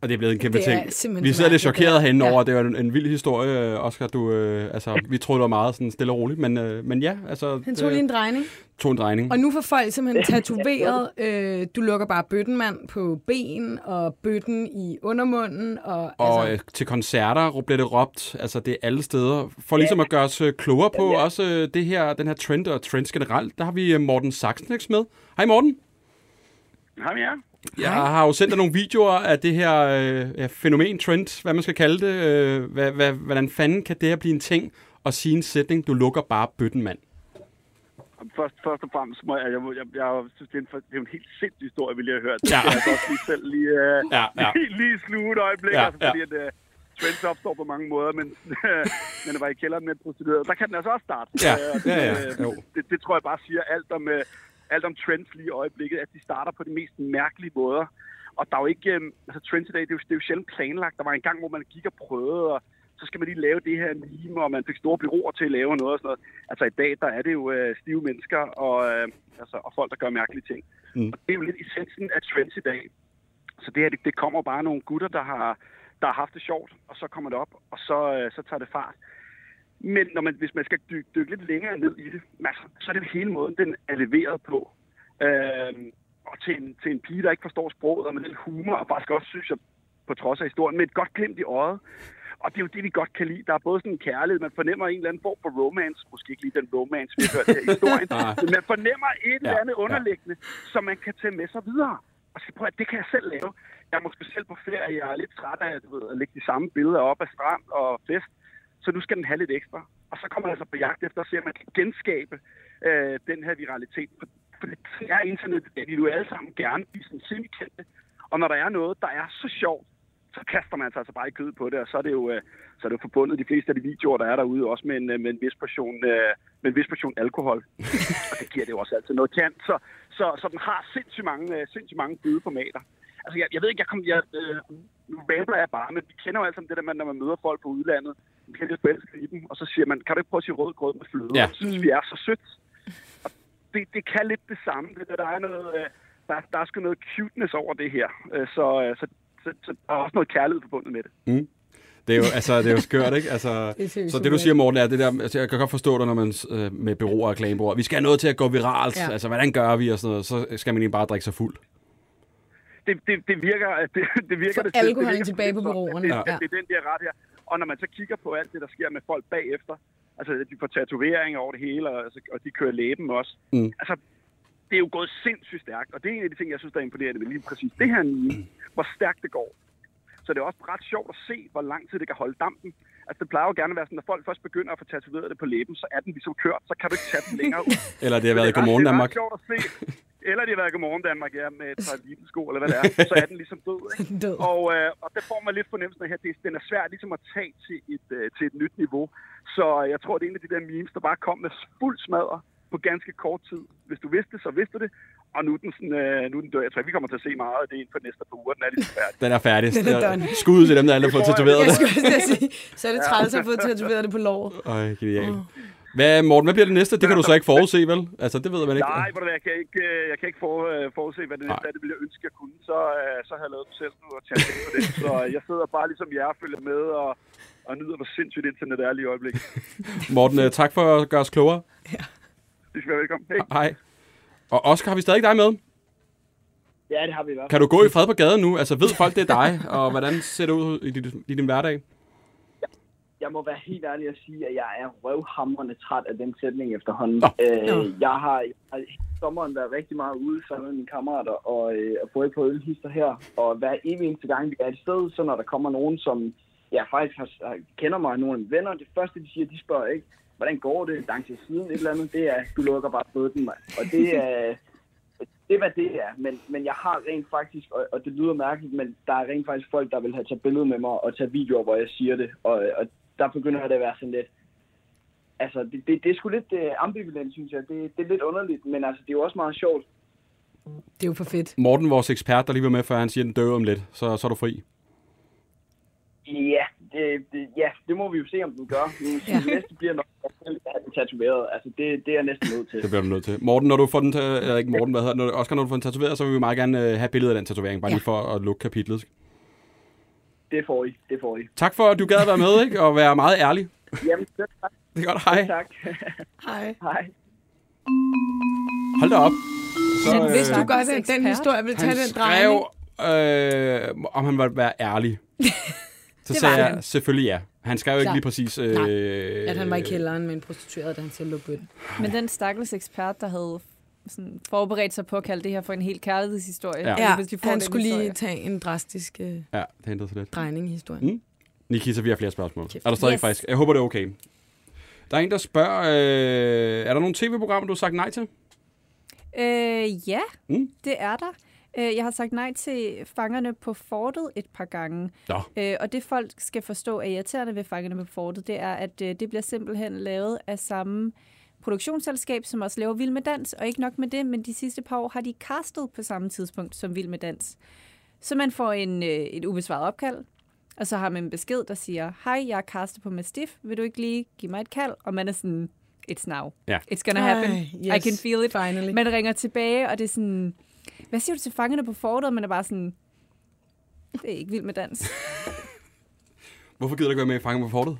Og det er blevet en kæmpe Det ting. Vi så sidder lidt chokeret herinde Ja. over. Det var en, en vild historie, Oscar. Du, øh, altså, vi troede, det var meget sådan stille og roligt, men, øh, men ja, altså, Han tog lige en drejning. tog en drejning. Og nu får folk simpelthen tatoveret, øh, du lukker bare bøtten, mand, på ben, og bøtten i undermunden. Og, Og altså, øh, til koncerter bliver det råbt, altså det er alle steder. For ligesom at gøre os øh, klogere på Ja, ja. også øh, det her, den her trend og trends generelt, der har vi øh, Morten Saxnex med. Hej Morten. Hej ja. Jeg har jo sendt dig nogle videoer af det her øh, ja, fænomen, trend, hvad man skal kalde det. Øh, hvad, hvad, hvordan fanden kan det her blive en ting og sige en sætning, du lukker bare bøtten, mand? Først, først og fremmest må jeg, jeg, jeg, jeg synes, det er, en, det er en helt sindssyg historie, vi lige har hørt. Ja. Jeg har også lige selv lige, uh, Ja, ja. lige, lige sluge et øjeblik, Ja, altså, ja. fordi at uh, trends opstår på mange måder, men, men at være i kælderen med prostitueret, der kan den altså også starte. Ja, Øh, det, ja, ja, øh, jo. Det, det, tror jeg bare siger alt om, uh, alt om trends lige i øjeblikket, at de starter på de mest mærkelige måder. Og der er jo ikke, øh, altså Trend Today, det er, jo, det er jo sjældent planlagt. Der var en gang, hvor man gik og prøvede, og så skal man lige lave det her meme, og man fik store byråer til at lave noget og sådan noget. Altså i dag, der er det jo øh, stive mennesker og, øh, altså, og folk, der gør mærkelige ting. Mm. Og det er jo lidt essensen af trends i dag. Så det her, det, det kommer bare nogle gutter, der har, der har haft det sjovt, og så kommer det op, og så, øh, så tager det fart. Men når man, hvis man skal dykke, dykke lidt længere ned i det, altså, så er det hele måden, den er leveret på. Øhm, og til en, til en pige, der ikke forstår sproget, og med den humor, og faktisk også, synes jeg, på trods af historien, med et godt glimt i øjet. Og det er jo det, vi godt kan lide. Der er både sådan en kærlighed, man fornemmer en eller anden form for romance, måske ikke lige den romance, vi har hørt her i historien, men man fornemmer et eller Ja, andet ja. underliggende, som man kan tage med sig videre. Og så prøv at det kan jeg selv lave. Jeg er måske selv på ferie, jeg er lidt træt af du ved, at lægge de samme billeder op af strand og fest, så nu skal den have lidt ekstra. Og så kommer jeg altså på jagt efter at se, om man kan genskabe øh, den her viralitet. For, det er internet, at vi vil alle sammen gerne blive sådan semikendte. Og når der er noget, der er så sjovt, så kaster man sig altså bare i kød på det, og så er det jo, øh, så er det jo forbundet de fleste af de videoer, der er derude, også med en, øh, med en vis portion, øh, med en vis portion alkohol. og det giver det jo også altid noget kant. Så, så, så den har sindssygt mange, sindssygt mange bødeformater. Altså, jeg, jeg ved ikke, jeg kom, jeg, øh, nu rambler jeg bare, men vi kender jo alle sammen det der med, når man møder folk på udlandet, kan lidt forelske i dem, og så siger man, kan du ikke prøve at sige rød grød med fløde? Ja. Jeg synes, vi er så sødt. Og det, det kan lidt det samme. Det, der, der er noget, øh, der, der er sgu noget cuteness over det her. Øh, Så, øh, så, så, så der er også noget kærlighed forbundet med det. Det er jo, altså, det er jo skørt, ikke? Altså, Det så det, du siger, Morten, er det der... Altså, jeg kan godt forstå det, når man øh, med bureauer og reklamebureauer. Vi skal have noget til at gå viralt. Ja. Altså, hvordan gør vi og sådan noget? Så skal man egentlig bare drikke sig fuld. det, det, det virker, at det, det virker Få det, det alkoholen virker tilbage på at Det, Ja. ja. det, er den der ret her. Og når man så kigger på alt det, der sker med folk bagefter, altså de får tatoveringer over det hele, og, altså, og de kører læben også. Mm. Altså, det er jo gået sindssygt stærkt, og det er en af de ting, jeg synes, der er imponerende ved lige præcis det her nye, hvor stærkt det går. Så det er også ret sjovt at se, hvor lang tid det kan holde dampen. Altså, det plejer jo gerne at være sådan, når folk først begynder at få tatoveret det på læben, så er den ligesom kørt, så kan du ikke tage den længere ud. Eller det har været i Godmorgen det er Danmark. ret sjovt at se. Eller det har været i Godmorgen Danmark, ja, med et par sko, eller hvad det er. Så er den ligesom død, ikke? Død. Og, øh, og der får man lidt fornemmelsen af her, det, den er svær ligesom at tage til et, øh, til et nyt niveau. Så jeg tror, det er en af de der memes, der bare kom med fuld smadre på ganske kort tid. Hvis du vidste det, så vidste du det. Og nu er den, sådan, øh, nu er den død. Jeg tror, vi kommer til at se meget af det inden for de næste par uger. Den er ligesom færdig. Den er færdig. Den er done. Skud til dem, der aldrig har fået Det tatoveret Jeg det. skulle til at sige, så er det træls at få tatoveret det på låret. Øj, genialt. Hvad, Morten, hvad bliver det næste? Det kan du så ikke forudse, vel? Altså, det ved man ikke. Nej, du hvad, jeg kan ikke, øh, jeg kan ikke for, øh, forudse, hvad det næste er. Det ville jeg ønske, jeg kunne. Så, øh, så har jeg lavet det selv nu og penge på det. Så jeg sidder bare ligesom jer og følger med og, og nyder, hvor sindssygt internet er lige i øjeblikket. Morten, tak for at gøre os klogere. Det skal være velkommen. Hej. Hej. Og Oscar, har vi stadig dig med? Ja, det har vi i hvert fald. Kan du gå i fred på gaden nu? Altså, ved folk, det er dig? Og hvordan ser det ud i din, i din hverdag? Jeg må være helt ærlig at sige, at jeg er røvhamrende træt af den sætning efterhånden. Nå. Øh, jeg har, hele sommeren været rigtig meget ude sammen med mine kammerater og, øh, og fået på ølhister her. Og hver evig eneste gang, vi er et sted, så når der kommer nogen, som jeg faktisk har, kender mig, nogle af mine venner, det første, de siger, de spørger ikke, hvordan går det, lang tid siden, et eller andet, det er, du lukker bare bøden, mand. Og det er, det er, hvad det er, men, men jeg har rent faktisk, og, og det lyder mærkeligt, men der er rent faktisk folk, der vil have taget billeder med mig og tage videoer, hvor jeg siger det, og, og der begynder det at være sådan lidt, altså det, det, det er sgu lidt uh, ambivalent, synes jeg, det, det er lidt underligt, men altså det er jo også meget sjovt. Det er jo for fedt. Morten, vores ekspert, der lige var med, før han siger, den dør om lidt, så, så er du fri. Ja, det, det, ja, det må vi jo se, om den gør. Nu, ja. Det næste bliver nok tatoveret, altså det, det er jeg næsten nødt til. Det bliver du nødt til. Morten, når du får den, eller ikke Morten, hvad hedder når, Oscar, når du får den tatoveret, så vil vi meget gerne øh, have billedet af den tatovering, bare Ja. lige for at lukke kapitlet. Det får I, det får I. Tak for, at du gad at være med, ikke? Og være meget ærlig. Jamen, selv tak. Det er godt, hej. tak. Hej. Hej. Hold da op. Så, Men hvis du øh, godt, at den ekspert. historie vil tage han den skrev, drejning. øh, om han ville være ærlig. Så Det sagde jeg, han. selvfølgelig ja. Han skrev ikke Klart. lige præcis... Øh, Nej, At han var i kælderen med en prostitueret, da han selv lå bøtten. Men den stakkels ekspert, der havde sådan forberedt sig på at kalde det her for en helt kærlighedshistorie. Ja. Ja, hvis de får han skulle lige historie. tage en drastisk øh, Ja, det hentede sig lidt. drejning i historien. Mm. Nikita, vi har flere spørgsmål. Kæft. Er der stadig Yes. faktisk? Jeg håber, det er okay. Der er en, der spørger, øh, er der nogle tv-programmer, du har sagt nej til? Øh, ja, Mm. det er der. Øh, Jeg har sagt nej til Fangerne på Fortet et par gange. Nå. Øh, og det folk skal forstå er irriterende ved Fangerne på Fortet, det er, at øh, det bliver simpelthen lavet af samme produktionsselskab, som også laver Vild med Dans. Og ikke nok med det, men de sidste par år har de castet på samme tidspunkt som Vild med Dans. Så man får en, øh, et ubesvaret opkald, og så har man en besked, der siger, hej, jeg er Karste på Mastiff, vil du ikke lige give mig et kald? Og man er sådan, it's now. Ja. It's gonna happen. Ej, I yes, can feel it. finally. Man ringer tilbage, og det er sådan, hvad siger du til fangerne på fortet? Man er bare sådan, det er ikke vildt med dans. Hvorfor gider du ikke være med i Fangen på Fortet?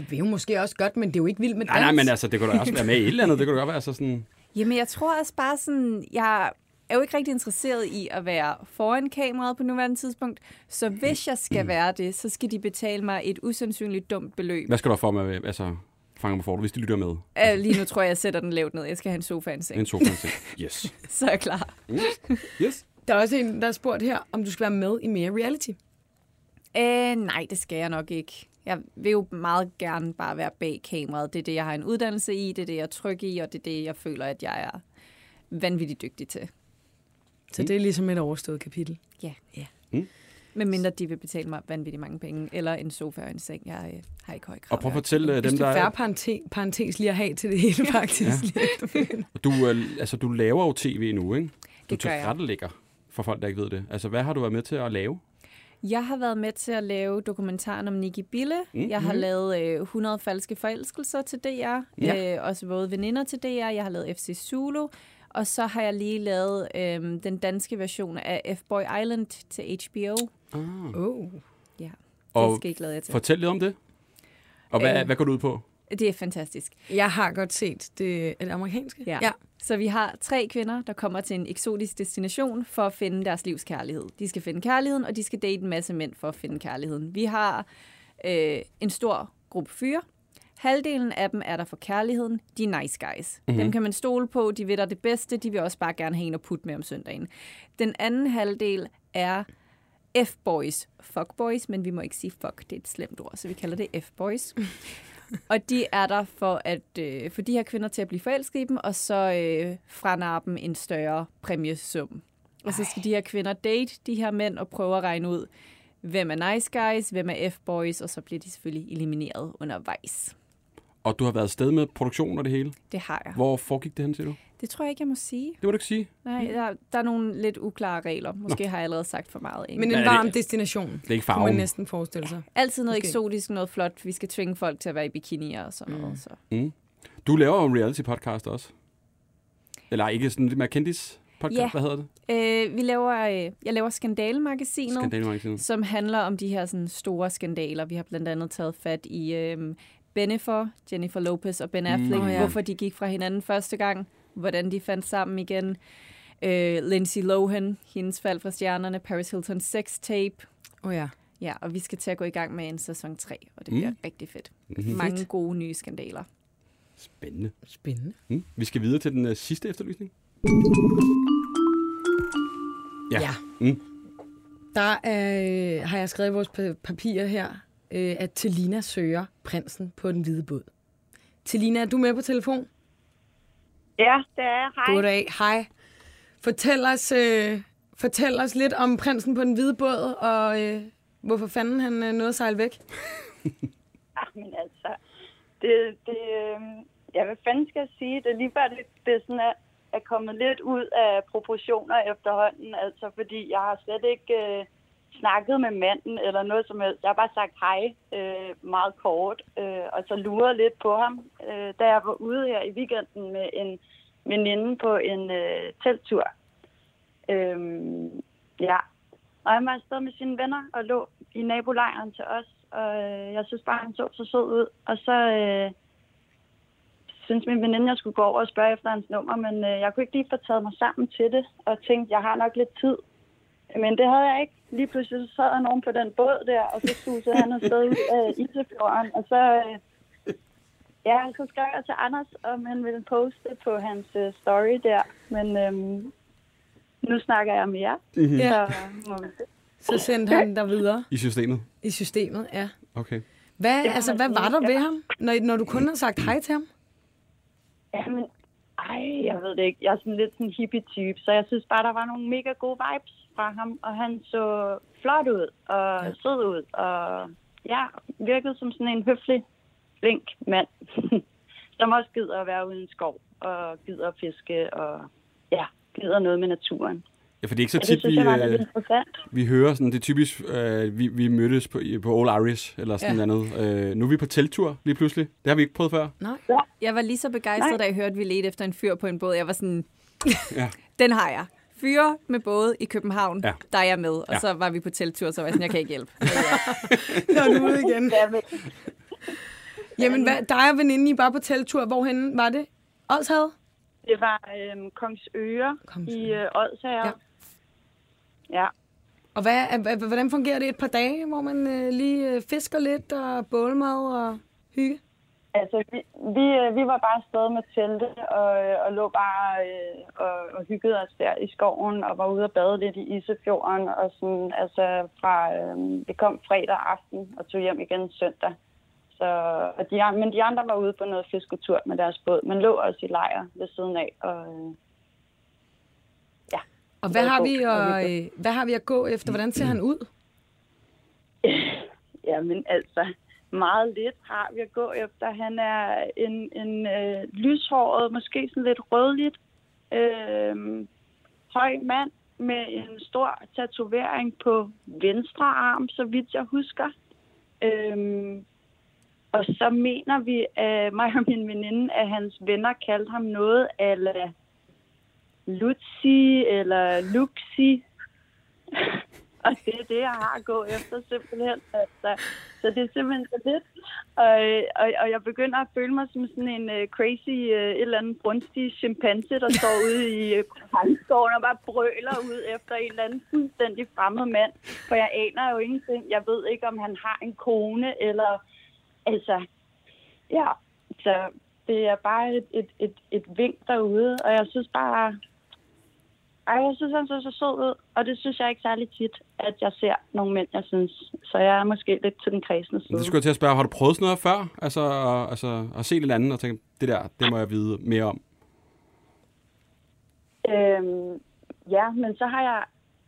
Det vil jo måske også godt, men det er jo ikke vildt med dans. Nej, nej, men altså, det kunne da også være med i et eller andet. Det kunne da godt være så sådan... Jamen, jeg tror også bare sådan, jeg er jo ikke rigtig interesseret i at være foran kameraet på nuværende tidspunkt, så hvis jeg skal være det, så skal de betale mig et usandsynligt dumt beløb. Hvad skal du have for med, altså, Fangen på Fortet, hvis de lytter med? Uh, lige nu tror jeg, jeg sætter den lavt ned. Jeg skal have en sofa en seng. En sofa ting. Yes. Så er jeg klar. Yes. Der er også en, der har spurgt her, om du skal være med i mere reality. Uh, nej, det skal jeg nok ikke. Jeg vil jo meget gerne bare være bag kameraet. Det er det, jeg har en uddannelse i, det er det, jeg er tryg i, og det er det, jeg føler, at jeg er vanvittigt dygtig til. Så det er ligesom et overstået kapitel. Ja. Ja. Men mindre de vil betale mig vanvittigt mange penge, eller en sofa og en seng. Jeg øh, har ikke høj krav. Og prøv at fortælle øh, dem, det der er færre er... parentes, parentes lige at have til det hele, faktisk. Ja. Du, øh, altså, du laver jo tv nu, ikke? Du Det gør jeg. tilrettelægger for folk, der ikke ved det. Altså, hvad har du været med til at lave? Jeg har været med til at lave dokumentaren om Nikki Bille. Mm. Mm. Jeg har lavet øh, 100 falske forelskelser til DR. Ja. Øh, også både veninder til DR. Jeg har lavet FC Zulu. Og så har jeg lige lavet øh, den danske version af F-Boy Island til HBO. Ah. Oh. Ja, det Og skal jeg glæde jer til. Fortæl lidt om det. Og hvad, Øh. hvad går du ud på? Det er fantastisk. Jeg har godt set det, er det amerikanske. Ja. ja. Så vi har tre kvinder, der kommer til en eksotisk destination for at finde deres livs kærlighed. De skal finde kærligheden, og de skal date en masse mænd for at finde kærligheden. Vi har øh, en stor gruppe fyre. Halvdelen af dem er der for kærligheden. De er nice guys. Mm-hmm. Dem kan man stole på. De ved dig det bedste. De vil også bare gerne have en at putte med om søndagen. Den anden halvdel er F-boys. Fuckboys, men vi må ikke sige fuck. Det er et slemt ord, så vi kalder det F-boys. Og de er der for at øh, få de her kvinder til at blive forelsket i dem, og så øh, franarre dem en større præmiesum. Og så skal de her kvinder date de her mænd og prøve at regne ud, hvem er nice guys, hvem er F-boys, og så bliver de selvfølgelig elimineret undervejs. Og du har været afsted med produktion og det hele. Det har jeg. Hvor foregik det hen, siger du? Det tror jeg ikke, jeg må sige. Det må du ikke sige. Nej, der, der er nogle lidt uklare regler. Måske har jeg allerede sagt for meget. Ikke? Men en er det- varm destination, Det er ikke kunne man farven. næsten forestille sig. Altid noget Måske. eksotisk, noget flot. Vi skal tvinge folk til at være i bikinier og sådan noget. Så. Mm. Du laver jo en reality-podcast også. Eller ikke sådan lidt mere kendis podcast, Ja. hvad hedder det? Øh, vi laver, øh, jeg laver Skandale-magasinet. Skandalmagasinet. som handler om de her sådan, store skandaler. Vi har blandt andet taget fat i øhm, Bennifer, Jennifer Lopez og Ben Affleck, mm, ja. hvorfor de gik fra hinanden første gang, hvordan de fandt sammen igen. Øh, Lindsay Lohan, hendes fald fra stjernerne, Paris Hilton's sex tape. Oh, ja. Ja, og vi skal til at gå i gang med en sæson 3, og det bliver Mm. rigtig fedt. Mm-hmm. Mange gode nye skandaler. Spændende. Spændende. Mm. Vi skal videre til den uh, sidste efterlysning. Ja. Ja. Mm. Der er, har jeg skrevet vores pa- papirer her, øh, at Telina søger prinsen på den hvide båd. Telina, er du med på telefon? Ja, det er jeg. Hej. Goddag. Hej. Fortæl os, øh, fortæl os lidt om prinsen på den hvide båd, og øh, hvorfor fanden han øh, nåede at sejle væk. Ah, men altså, det, det, øh, ja, hvad fanden skal jeg sige? Det er lige før, det, det er sådan, at er kommet lidt ud af proportioner efterhånden, altså fordi jeg har slet ikke øh, snakket med manden eller noget som helst. Jeg har bare sagt hej øh, meget kort, øh, og så luret lidt på ham, øh, da jeg var ude her i weekenden med en veninde på en øh, telttur. Øh, ja, og han var afsted med sine venner og lå i nabolejren til os, og øh, jeg synes bare, han så så sød ud. Og så øh, synes min veninde, jeg skulle gå over og spørge efter hans nummer, men øh, jeg kunne ikke lige få taget mig sammen til det, og tænkte, jeg har nok lidt tid. Men det havde jeg ikke. Lige pludselig så sad der nogen på den båd der, og så susede han afsted ud af Isefjorden, og så... Øh, Ja, så skrev jeg til Anders, om han ville poste på hans øh, story der. Men øhm, nu snakker jeg med jer. Mm-hmm. Ja. Så se. Så sendte han dig videre I systemet? i systemet, ja. Okay. Hvad, altså, hvad var der ved ham, når, når du kun har sagt hej til ham? Jamen, ej, jeg ved det ikke. Jeg er sådan lidt sådan en hippie-type, så jeg synes bare, der var nogle mega gode vibes fra ham. Og han så flot ud og ja. sød ud. Og ja, virkede som sådan en høflig, flink mand, som også gider at være ude i en skov og gider at fiske og ja, gider noget med naturen. Ja, for det er ikke så Ja, tit, synes vi, øh, vi hører sådan, det er typisk, øh, vi, vi mødtes på, på All Irish, eller sådan Ja. noget andet. Øh, nu er vi på teltur lige pludselig. Det har vi ikke prøvet før. Jeg var lige så begejstret, da jeg hørte, at vi ledte efter en fyr på en båd. Jeg var sådan, Ja. den har jeg. Fyre med båd i København, Ja. der er jeg med. Og Ja. så var vi på teltur, så var jeg sådan, jeg kan ikke hjælpe. Nå, nu ude igen. Ja, men, Jamen, hvad, dig og veninden, I bare på teltur. Hvorhen var det? Odshavet? det var øhm, Kongsøre Kongsøre. i øh, Odsherred. Ja. Ja. Og hvad, hva- hvordan fungerer det et par dage, hvor man øh, lige øh, fisker lidt og bålmad og hygge? Altså, vi, vi, øh, vi var bare afsted med telte og, og lå bare øh, og, og hyggede os der i skoven og var ude og bade lidt i Isefjorden. Og sådan, altså, fra, øh, vi kom fredag aften og tog hjem igen søndag. Så, og de, men de andre var ude på noget fisketur med deres båd, men lå også i lejr ved siden af. Og, Og hvad har, vi at, øh, hvad har vi at gå efter? Hvordan ser han ud? Jamen altså, meget lidt har vi at gå efter. Han er en, en øh, lyshåret, måske sådan lidt rødligt, øh, høj mand med en stor tatovering på venstre arm, så vidt jeg husker. Øh, og så mener vi, at mig og min veninde, at hans venner kaldte ham noget ala Lutzi eller Luxi. Og det er det, jeg har at gå efter simpelthen. Altså, så det er simpelthen så lidt. Og, og, og jeg begynder at føle mig som sådan en uh, crazy, uh, et eller andet brunstig chimpanse, der står ude i uh, og bare brøler ud efter en eller anden fuldstændig fremmed mand. For jeg aner jo ingenting. Jeg ved ikke, om han har en kone eller... Altså, ja. Så det er bare et, et, et, et vink derude, og jeg synes bare... Ej, jeg synes, han så så sød ud, og det synes jeg ikke særlig tit, at jeg ser nogle mænd, jeg synes. Så jeg er måske lidt til den kredsende side. Det skulle jeg til at spørge, har du prøvet sådan noget før? Altså, altså at se et andet og tænke, det der, det må jeg vide mere om. Øhm, ja, men så har jeg,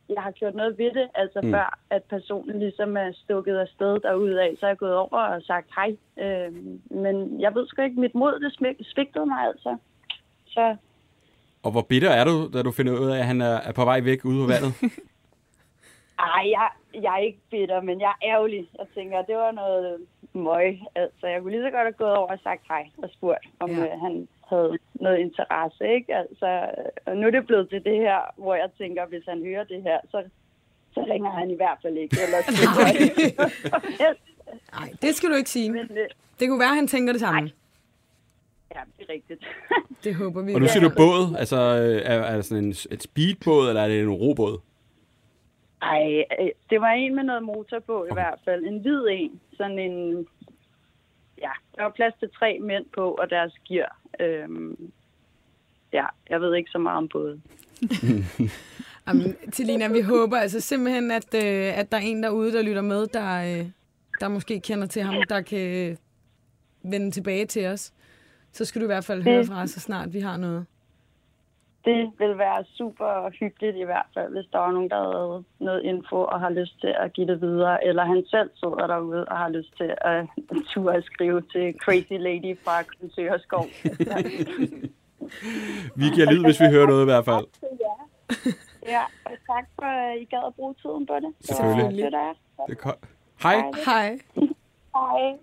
jeg har gjort noget ved det, altså Mm. før at personen ligesom er stukket afsted derudad, så er jeg gået over og sagt hej. Øhm, men jeg ved sgu ikke, mit mod det svigtede mig altså. Så Og hvor bitter er du, da du finder ud af, at han er, på vej væk ude på vandet? ej, jeg, jeg er ikke bitter, men jeg er ærgerlig. Jeg tænker, det var noget møg. Altså, jeg kunne lige så godt have gået over og sagt hej og spurgt, om Ja. øh, han havde noget interesse, ikke? Altså, og nu er det blevet til det her, hvor jeg tænker, hvis han hører det her, så, så ringer han i hvert fald ikke. Eller Nej, det skal du ikke sige. men, øh, Det kunne være, at han tænker det samme. Ja, det er rigtigt. Det håber vi. Og nu siger du båd, altså øh, er, er det sådan en, et speedbåd, eller er det en robåd? Ej, øh, det var en med noget motor på i hvert fald. En hvid en. Sådan en... Ja, der var plads til tre mænd på, og deres gear. Øhm, ja, jeg ved ikke så meget om både. Jamen, Tilina, vi håber altså simpelthen, at, øh, at der er en derude, der lytter med, der, øh, der måske kender til ham, der kan vende tilbage til os. Så skal du i hvert fald høre fra os, så snart vi har noget. Det vil være super hyggeligt i hvert fald, hvis der var nogen, der havde noget info og har lyst til at give det videre. Eller han selv sidder derude og har lyst til at turde at skrive til Crazy Lady fra Kunsørskov. Vi giver lyd, hvis vi hører noget i hvert fald. Ja, og tak for, at I gad at bruge tiden på det. Det var Selvfølgelig. af jer. Det er ko- Hej. Hej. Hej.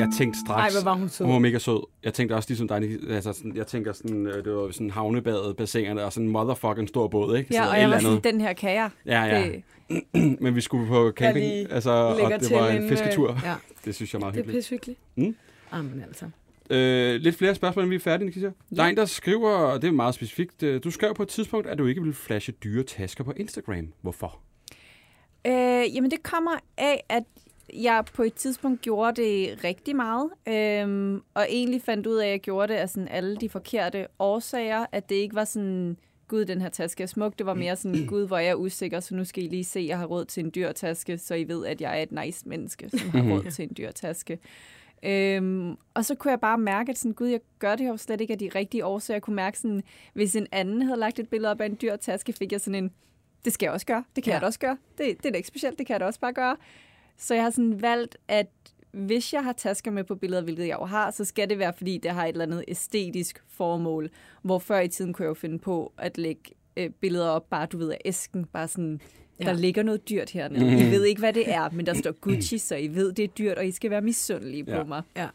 Jeg tænkte straks, Ej, hvor var hun sød. hun var mega sød. Jeg tænkte også ligesom dig, altså sådan, jeg tænker sådan, øh, det var sådan havnebadet, bassinerne og sådan en motherfucking stor båd, ikke? Ja, Så og jeg eller var sådan, den her kan jeg. Ja, ja. Det, Men vi skulle på camping, altså, og det var en inden, øh, fisketur. ja. Det synes jeg er meget Det er hyggeligt. pissehyggeligt. Mm. Jamen altså. Øh, lidt flere spørgsmål, end vi er færdige, Nikita. Der er en, der skriver, og det er meget specifikt, øh, du skrev på et tidspunkt, at du ikke ville flashe dyre tasker på Instagram. Hvorfor? Øh, jamen det kommer af, at jeg på et tidspunkt gjorde det rigtig meget, øhm, og egentlig fandt ud af, at jeg gjorde det af sådan alle de forkerte årsager, at det ikke var sådan, gud, den her taske er smuk, det var mere sådan, gud, hvor er jeg usikker, så nu skal I lige se, at jeg har råd til en dyr taske, så I ved, at jeg er et nice menneske, som har råd til en dyr taske. Øhm, og så kunne jeg bare mærke, at sådan, gud, jeg gør det jo slet ikke af de rigtige årsager. Jeg kunne mærke, sådan, hvis en anden havde lagt et billede op af en dyr taske, fik jeg sådan en, det skal jeg også gøre, det kan Ja. ja. jeg da også gøre. Det, det er da ikke specielt, det kan jeg da også bare gøre. Så jeg har sådan valgt, at hvis jeg har tasker med på billeder, hvilket jeg jo har, så skal det være, fordi det har et eller andet æstetisk formål. Hvor før i tiden kunne jeg jo finde på at lægge øh, billeder op, bare du ved af æsken, bare sådan, ja. der ligger noget dyrt hernede. Mm. I ved ikke, hvad det er, men der står Gucci, så I ved, det er dyrt, og I skal være misundelige på Ja. mig. Ja.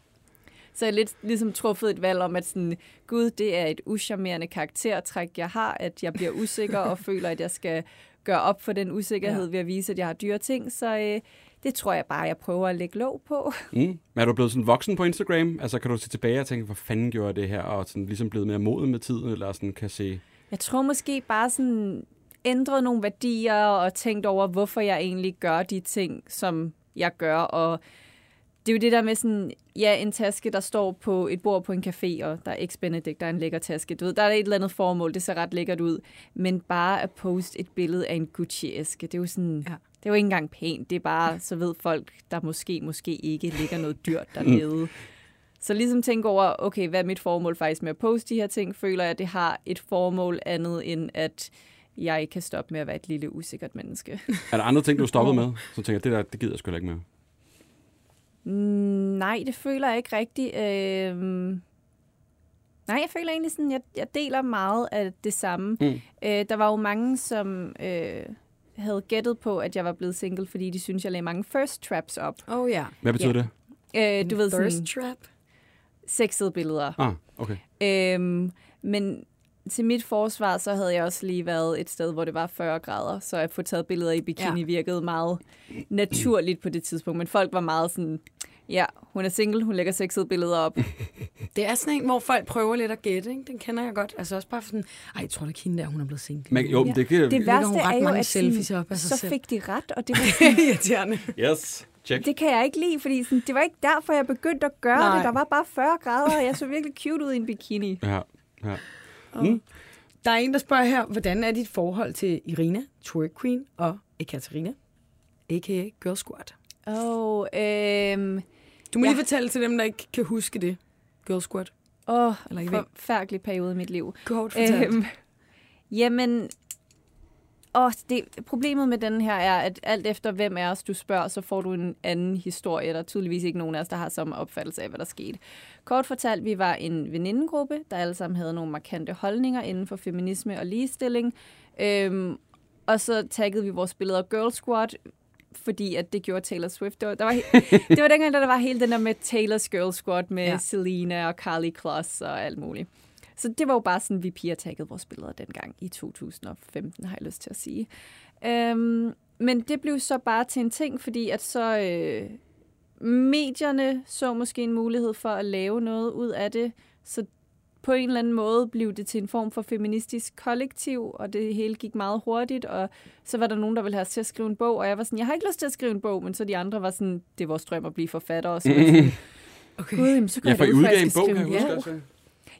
Så jeg har lidt ligesom truffet et valg om, at sådan, gud, det er et uschammerende karaktertræk, jeg har, at jeg bliver usikker og føler, at jeg skal gøre op for den usikkerhed Ja. ved at vise, at jeg har dyre ting. Så øh, det tror jeg bare, jeg prøver at lægge låg på. Mm. Men er du blevet sådan voksen på Instagram? Altså kan du se tilbage og tænke, hvor fanden gjorde jeg det her? Og sådan ligesom blevet mere moden med tiden, eller sådan kan se... Jeg tror måske bare sådan ændret nogle værdier og tænkt over, hvorfor jeg egentlig gør de ting, som jeg gør. Og det er jo det der med sådan, ja, en taske, der står på et bord på en café, og der er ex Benedict, der er en lækker taske. Du ved, der er et eller andet formål, det ser ret lækkert ud. Men bare at poste et billede af en Gucci-æske, det er jo sådan, Ja. Det er jo ikke engang pænt. Det er bare, så ved folk, der måske, måske ikke ligger noget dyrt dernede. Så ligesom tænke over, okay, hvad er mit formål faktisk med at poste de her ting? Føler jeg, at det har et formål andet end, at jeg ikke kan stoppe med at være et lille usikkert menneske. Er der andre ting, du er stoppet med? Så tænker jeg, det der, det gider jeg sgu ikke mere. Mm, nej, det føler jeg ikke rigtigt. Øhm... Nej, jeg føler egentlig sådan, jeg, jeg deler meget af det samme. Mm. Øh, der var jo mange, som øh, havde gættet på, at jeg var blevet single, fordi de synes, jeg lagde mange first traps op. Oh ja. Hvad betyder Ja. det? Øh, du ved, Thirst sådan trap. sexede billeder. Ah, okay. Øhm, men til mit forsvar, så havde jeg også lige været et sted, hvor det var 40 grader, så at få taget billeder i bikini ja. virkede meget naturligt på det tidspunkt. Men folk var meget sådan, ja, hun er single, hun lægger sexede billeder op. Det er sådan en, hvor folk prøver lidt at gætte, ikke? Den kender jeg godt. Altså også bare sådan, ej, jeg tror da ikke hende der, hun er blevet single. Men, jo, men det kan... Det værste hun ret er jo, mange at selfies op af sig så selv. fik de ret, og det var sådan, irriterende. Yes, check. det kan jeg ikke lide, fordi sådan, det var ikke derfor, jeg begyndte at gøre Nej. det. Der var bare 40 grader, og jeg så virkelig cute ud i en bikini. Ja, ja. Der er en, der spørger her, hvordan er dit forhold til Irina, Twerk Queen og Ekaterina, a.k.a. Girl Squad? Åh, øhm, Du må Ja. lige fortælle til dem, der ikke kan huske det. Girl Squad. åh, Eller ikke forfærdelig periode i mit liv. Kort fortalt. Øhm, jamen, og det, problemet med den her er, at alt efter hvem af os du spørger, så får du en anden historie. Der er tydeligvis ikke nogen af os, der har samme opfattelse af, hvad der skete. Kort fortalt, vi var en venindegruppe, der alle sammen havde nogle markante holdninger inden for feminisme og ligestilling. Øhm, og så taggede vi vores billeder Girl Squad, fordi at det gjorde Taylor Swift. Det var, der var, det var dengang, da der var hele den der med Taylor's Girl Squad med ja. Selena og Carly Kloss og alt muligt. Så det var jo bare sådan, vi piger taggede vores billeder dengang i 2015, har jeg lyst til at sige. Øhm, men det blev så bare til en ting, fordi at så øh, medierne så måske en mulighed for at lave noget ud af det. Så på en eller anden måde blev det til en form for feministisk kollektiv, og det hele gik meget hurtigt, og så var der nogen, der ville have os til at skrive en bog, og jeg var sådan, jeg har ikke lyst til at skrive en bog, men så de andre var sådan, det er vores drøm at blive forfatter, og så var jeg sådan, Okay. Gud, jamen, så går Ja, jeg for fra, at udgav jeg en bog, kan jeg huske bog. også.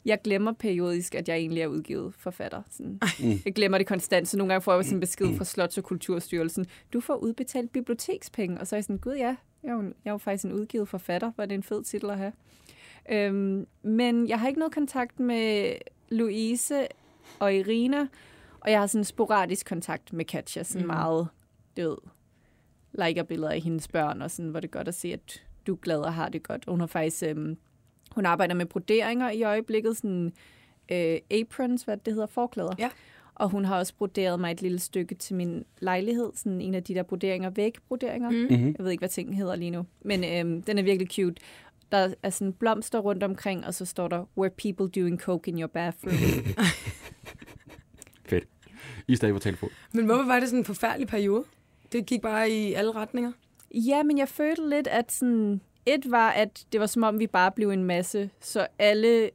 Jeg glemmer periodisk, at jeg egentlig er udgivet forfatter. Sådan. Jeg glemmer det konstant, så nogle gange får jeg sådan en besked fra Slots- og Kulturstyrelsen. Du får udbetalt bibliotekspenge. Og så er jeg sådan, gud ja, jeg er jo, jeg er jo faktisk en udgivet forfatter. Var det en fed titel at have? Øhm, men jeg har ikke noget kontakt med Louise og Irina, og jeg har sådan sporadisk kontakt med Katja, sådan Mhm. mm. meget, du ved, liker billeder af hendes børn, og sådan, hvor det er godt at se, at du er glad og har det godt. Og hun har faktisk, øhm, hun arbejder med broderinger i øjeblikket, sådan øh, aprons, hvad det hedder, forklæder. Ja. Og hun har også broderet mig et lille stykke til min lejlighed, sådan en af de der broderinger, vægbroderinger. Mm. Mm-hmm. Jeg ved ikke, hvad tingen hedder lige nu, men øhm, den er virkelig cute. Der er sådan blomster rundt omkring, og så står der, where people doing coke in your bathroom. Fedt. I stadig på telefon. Men hvorfor var det sådan en forfærdelig periode? Det gik bare i alle retninger. Ja, men jeg følte lidt, at sådan, et var, at det var som om, vi bare blev en masse, så alle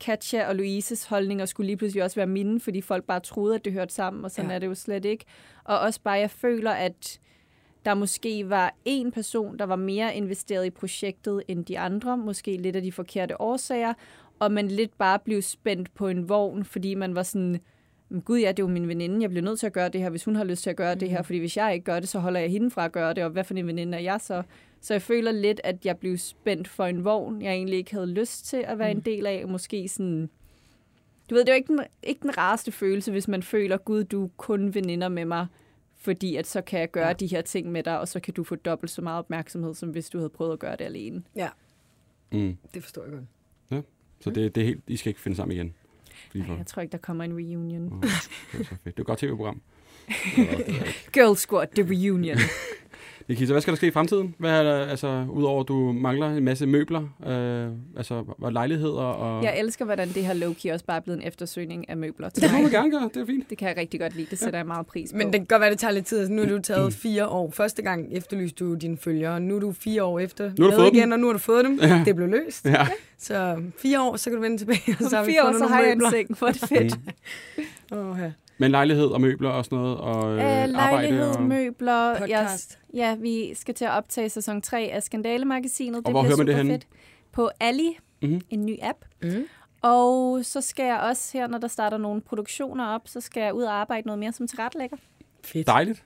Katja og Louises holdninger skulle lige pludselig også være mine, fordi folk bare troede, at det hørte sammen, og sådan ja. er det jo slet ikke. Og også bare, jeg føler, at der måske var en person, der var mere investeret i projektet end de andre, måske lidt af de forkerte årsager, og man lidt bare blev spændt på en vogn, fordi man var sådan, "Men gud ja, det er jo min veninde, jeg bliver nødt til at gøre det her, hvis hun har lyst til at gøre mm. det her, fordi hvis jeg ikke gør det, så holder jeg hende fra at gøre det, og hvad for en veninde er jeg så? Så jeg føler lidt, at jeg blev spændt for en vogn, jeg egentlig ikke havde lyst til at være mm. en del af, måske sådan... Du ved, det er jo ikke den, ikke den rareste følelse, hvis man føler, gud, du er kun veninder med mig, fordi at så kan jeg gøre ja. de her ting med dig, og så kan du få dobbelt så meget opmærksomhed, som hvis du havde prøvet at gøre det alene. Ja, Mm. det forstår jeg godt. Så det, det er helt, I skal ikke finde sammen igen. For. Jeg tror ikke, der kommer en reunion. Åh, det er så fedt. Det er et godt tv-program. Girl Squad, The Reunion. Nikita, hvad skal der ske i fremtiden? Hvad er der, altså, udover at du mangler en masse møbler, øh, altså og lejligheder og... Jeg elsker, hvordan det her low-key også bare er blevet en eftersøgning af møbler til det må man gerne gøre, det er fint. Det kan jeg rigtig godt lide. Det sætter jeg meget pris på. Men det kan godt være, det tager lidt tid. Altså, nu er du taget fire år. Første gang efterlyste du dine følgere. Nu er du fire år efter Nu har du fået igen, dem. og nu har du fået dem. Ja. Det blev løst. Ja. Så fire år, så kan du vende tilbage. Og så har fire år, fundet så har jeg en seng. Hvor er det fedt. Åh, ja. Men lejlighed og møbler og sådan noget, og øh, Øh, arbejde lejlighed, og... møbler. Jeg, Podcast. ja, vi skal til at optage sæson 3 af Skandale-magasinet. Og det hvor bliver hører man det super henne? fedt. På Ali, Mhm. en ny app. Mm. Og så skal jeg også her, når der starter nogle produktioner op, så skal jeg ud og arbejde noget mere som tilrettelægger. Fedt. Dejligt.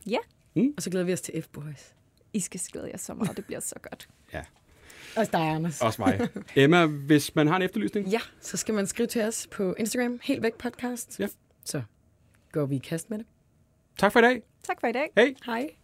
Og så glæder vi os til F-Boys. I skal glæde jer så meget, det bliver så godt. Også dig, Anders. Også mig. Emma, hvis man har en efterlysning, Ja, så skal man skrive til os på Instagram, helt væk podcast. Ja. Så går vi i kast med det. tak for i dag. Tak for i dag. Hej. Hej.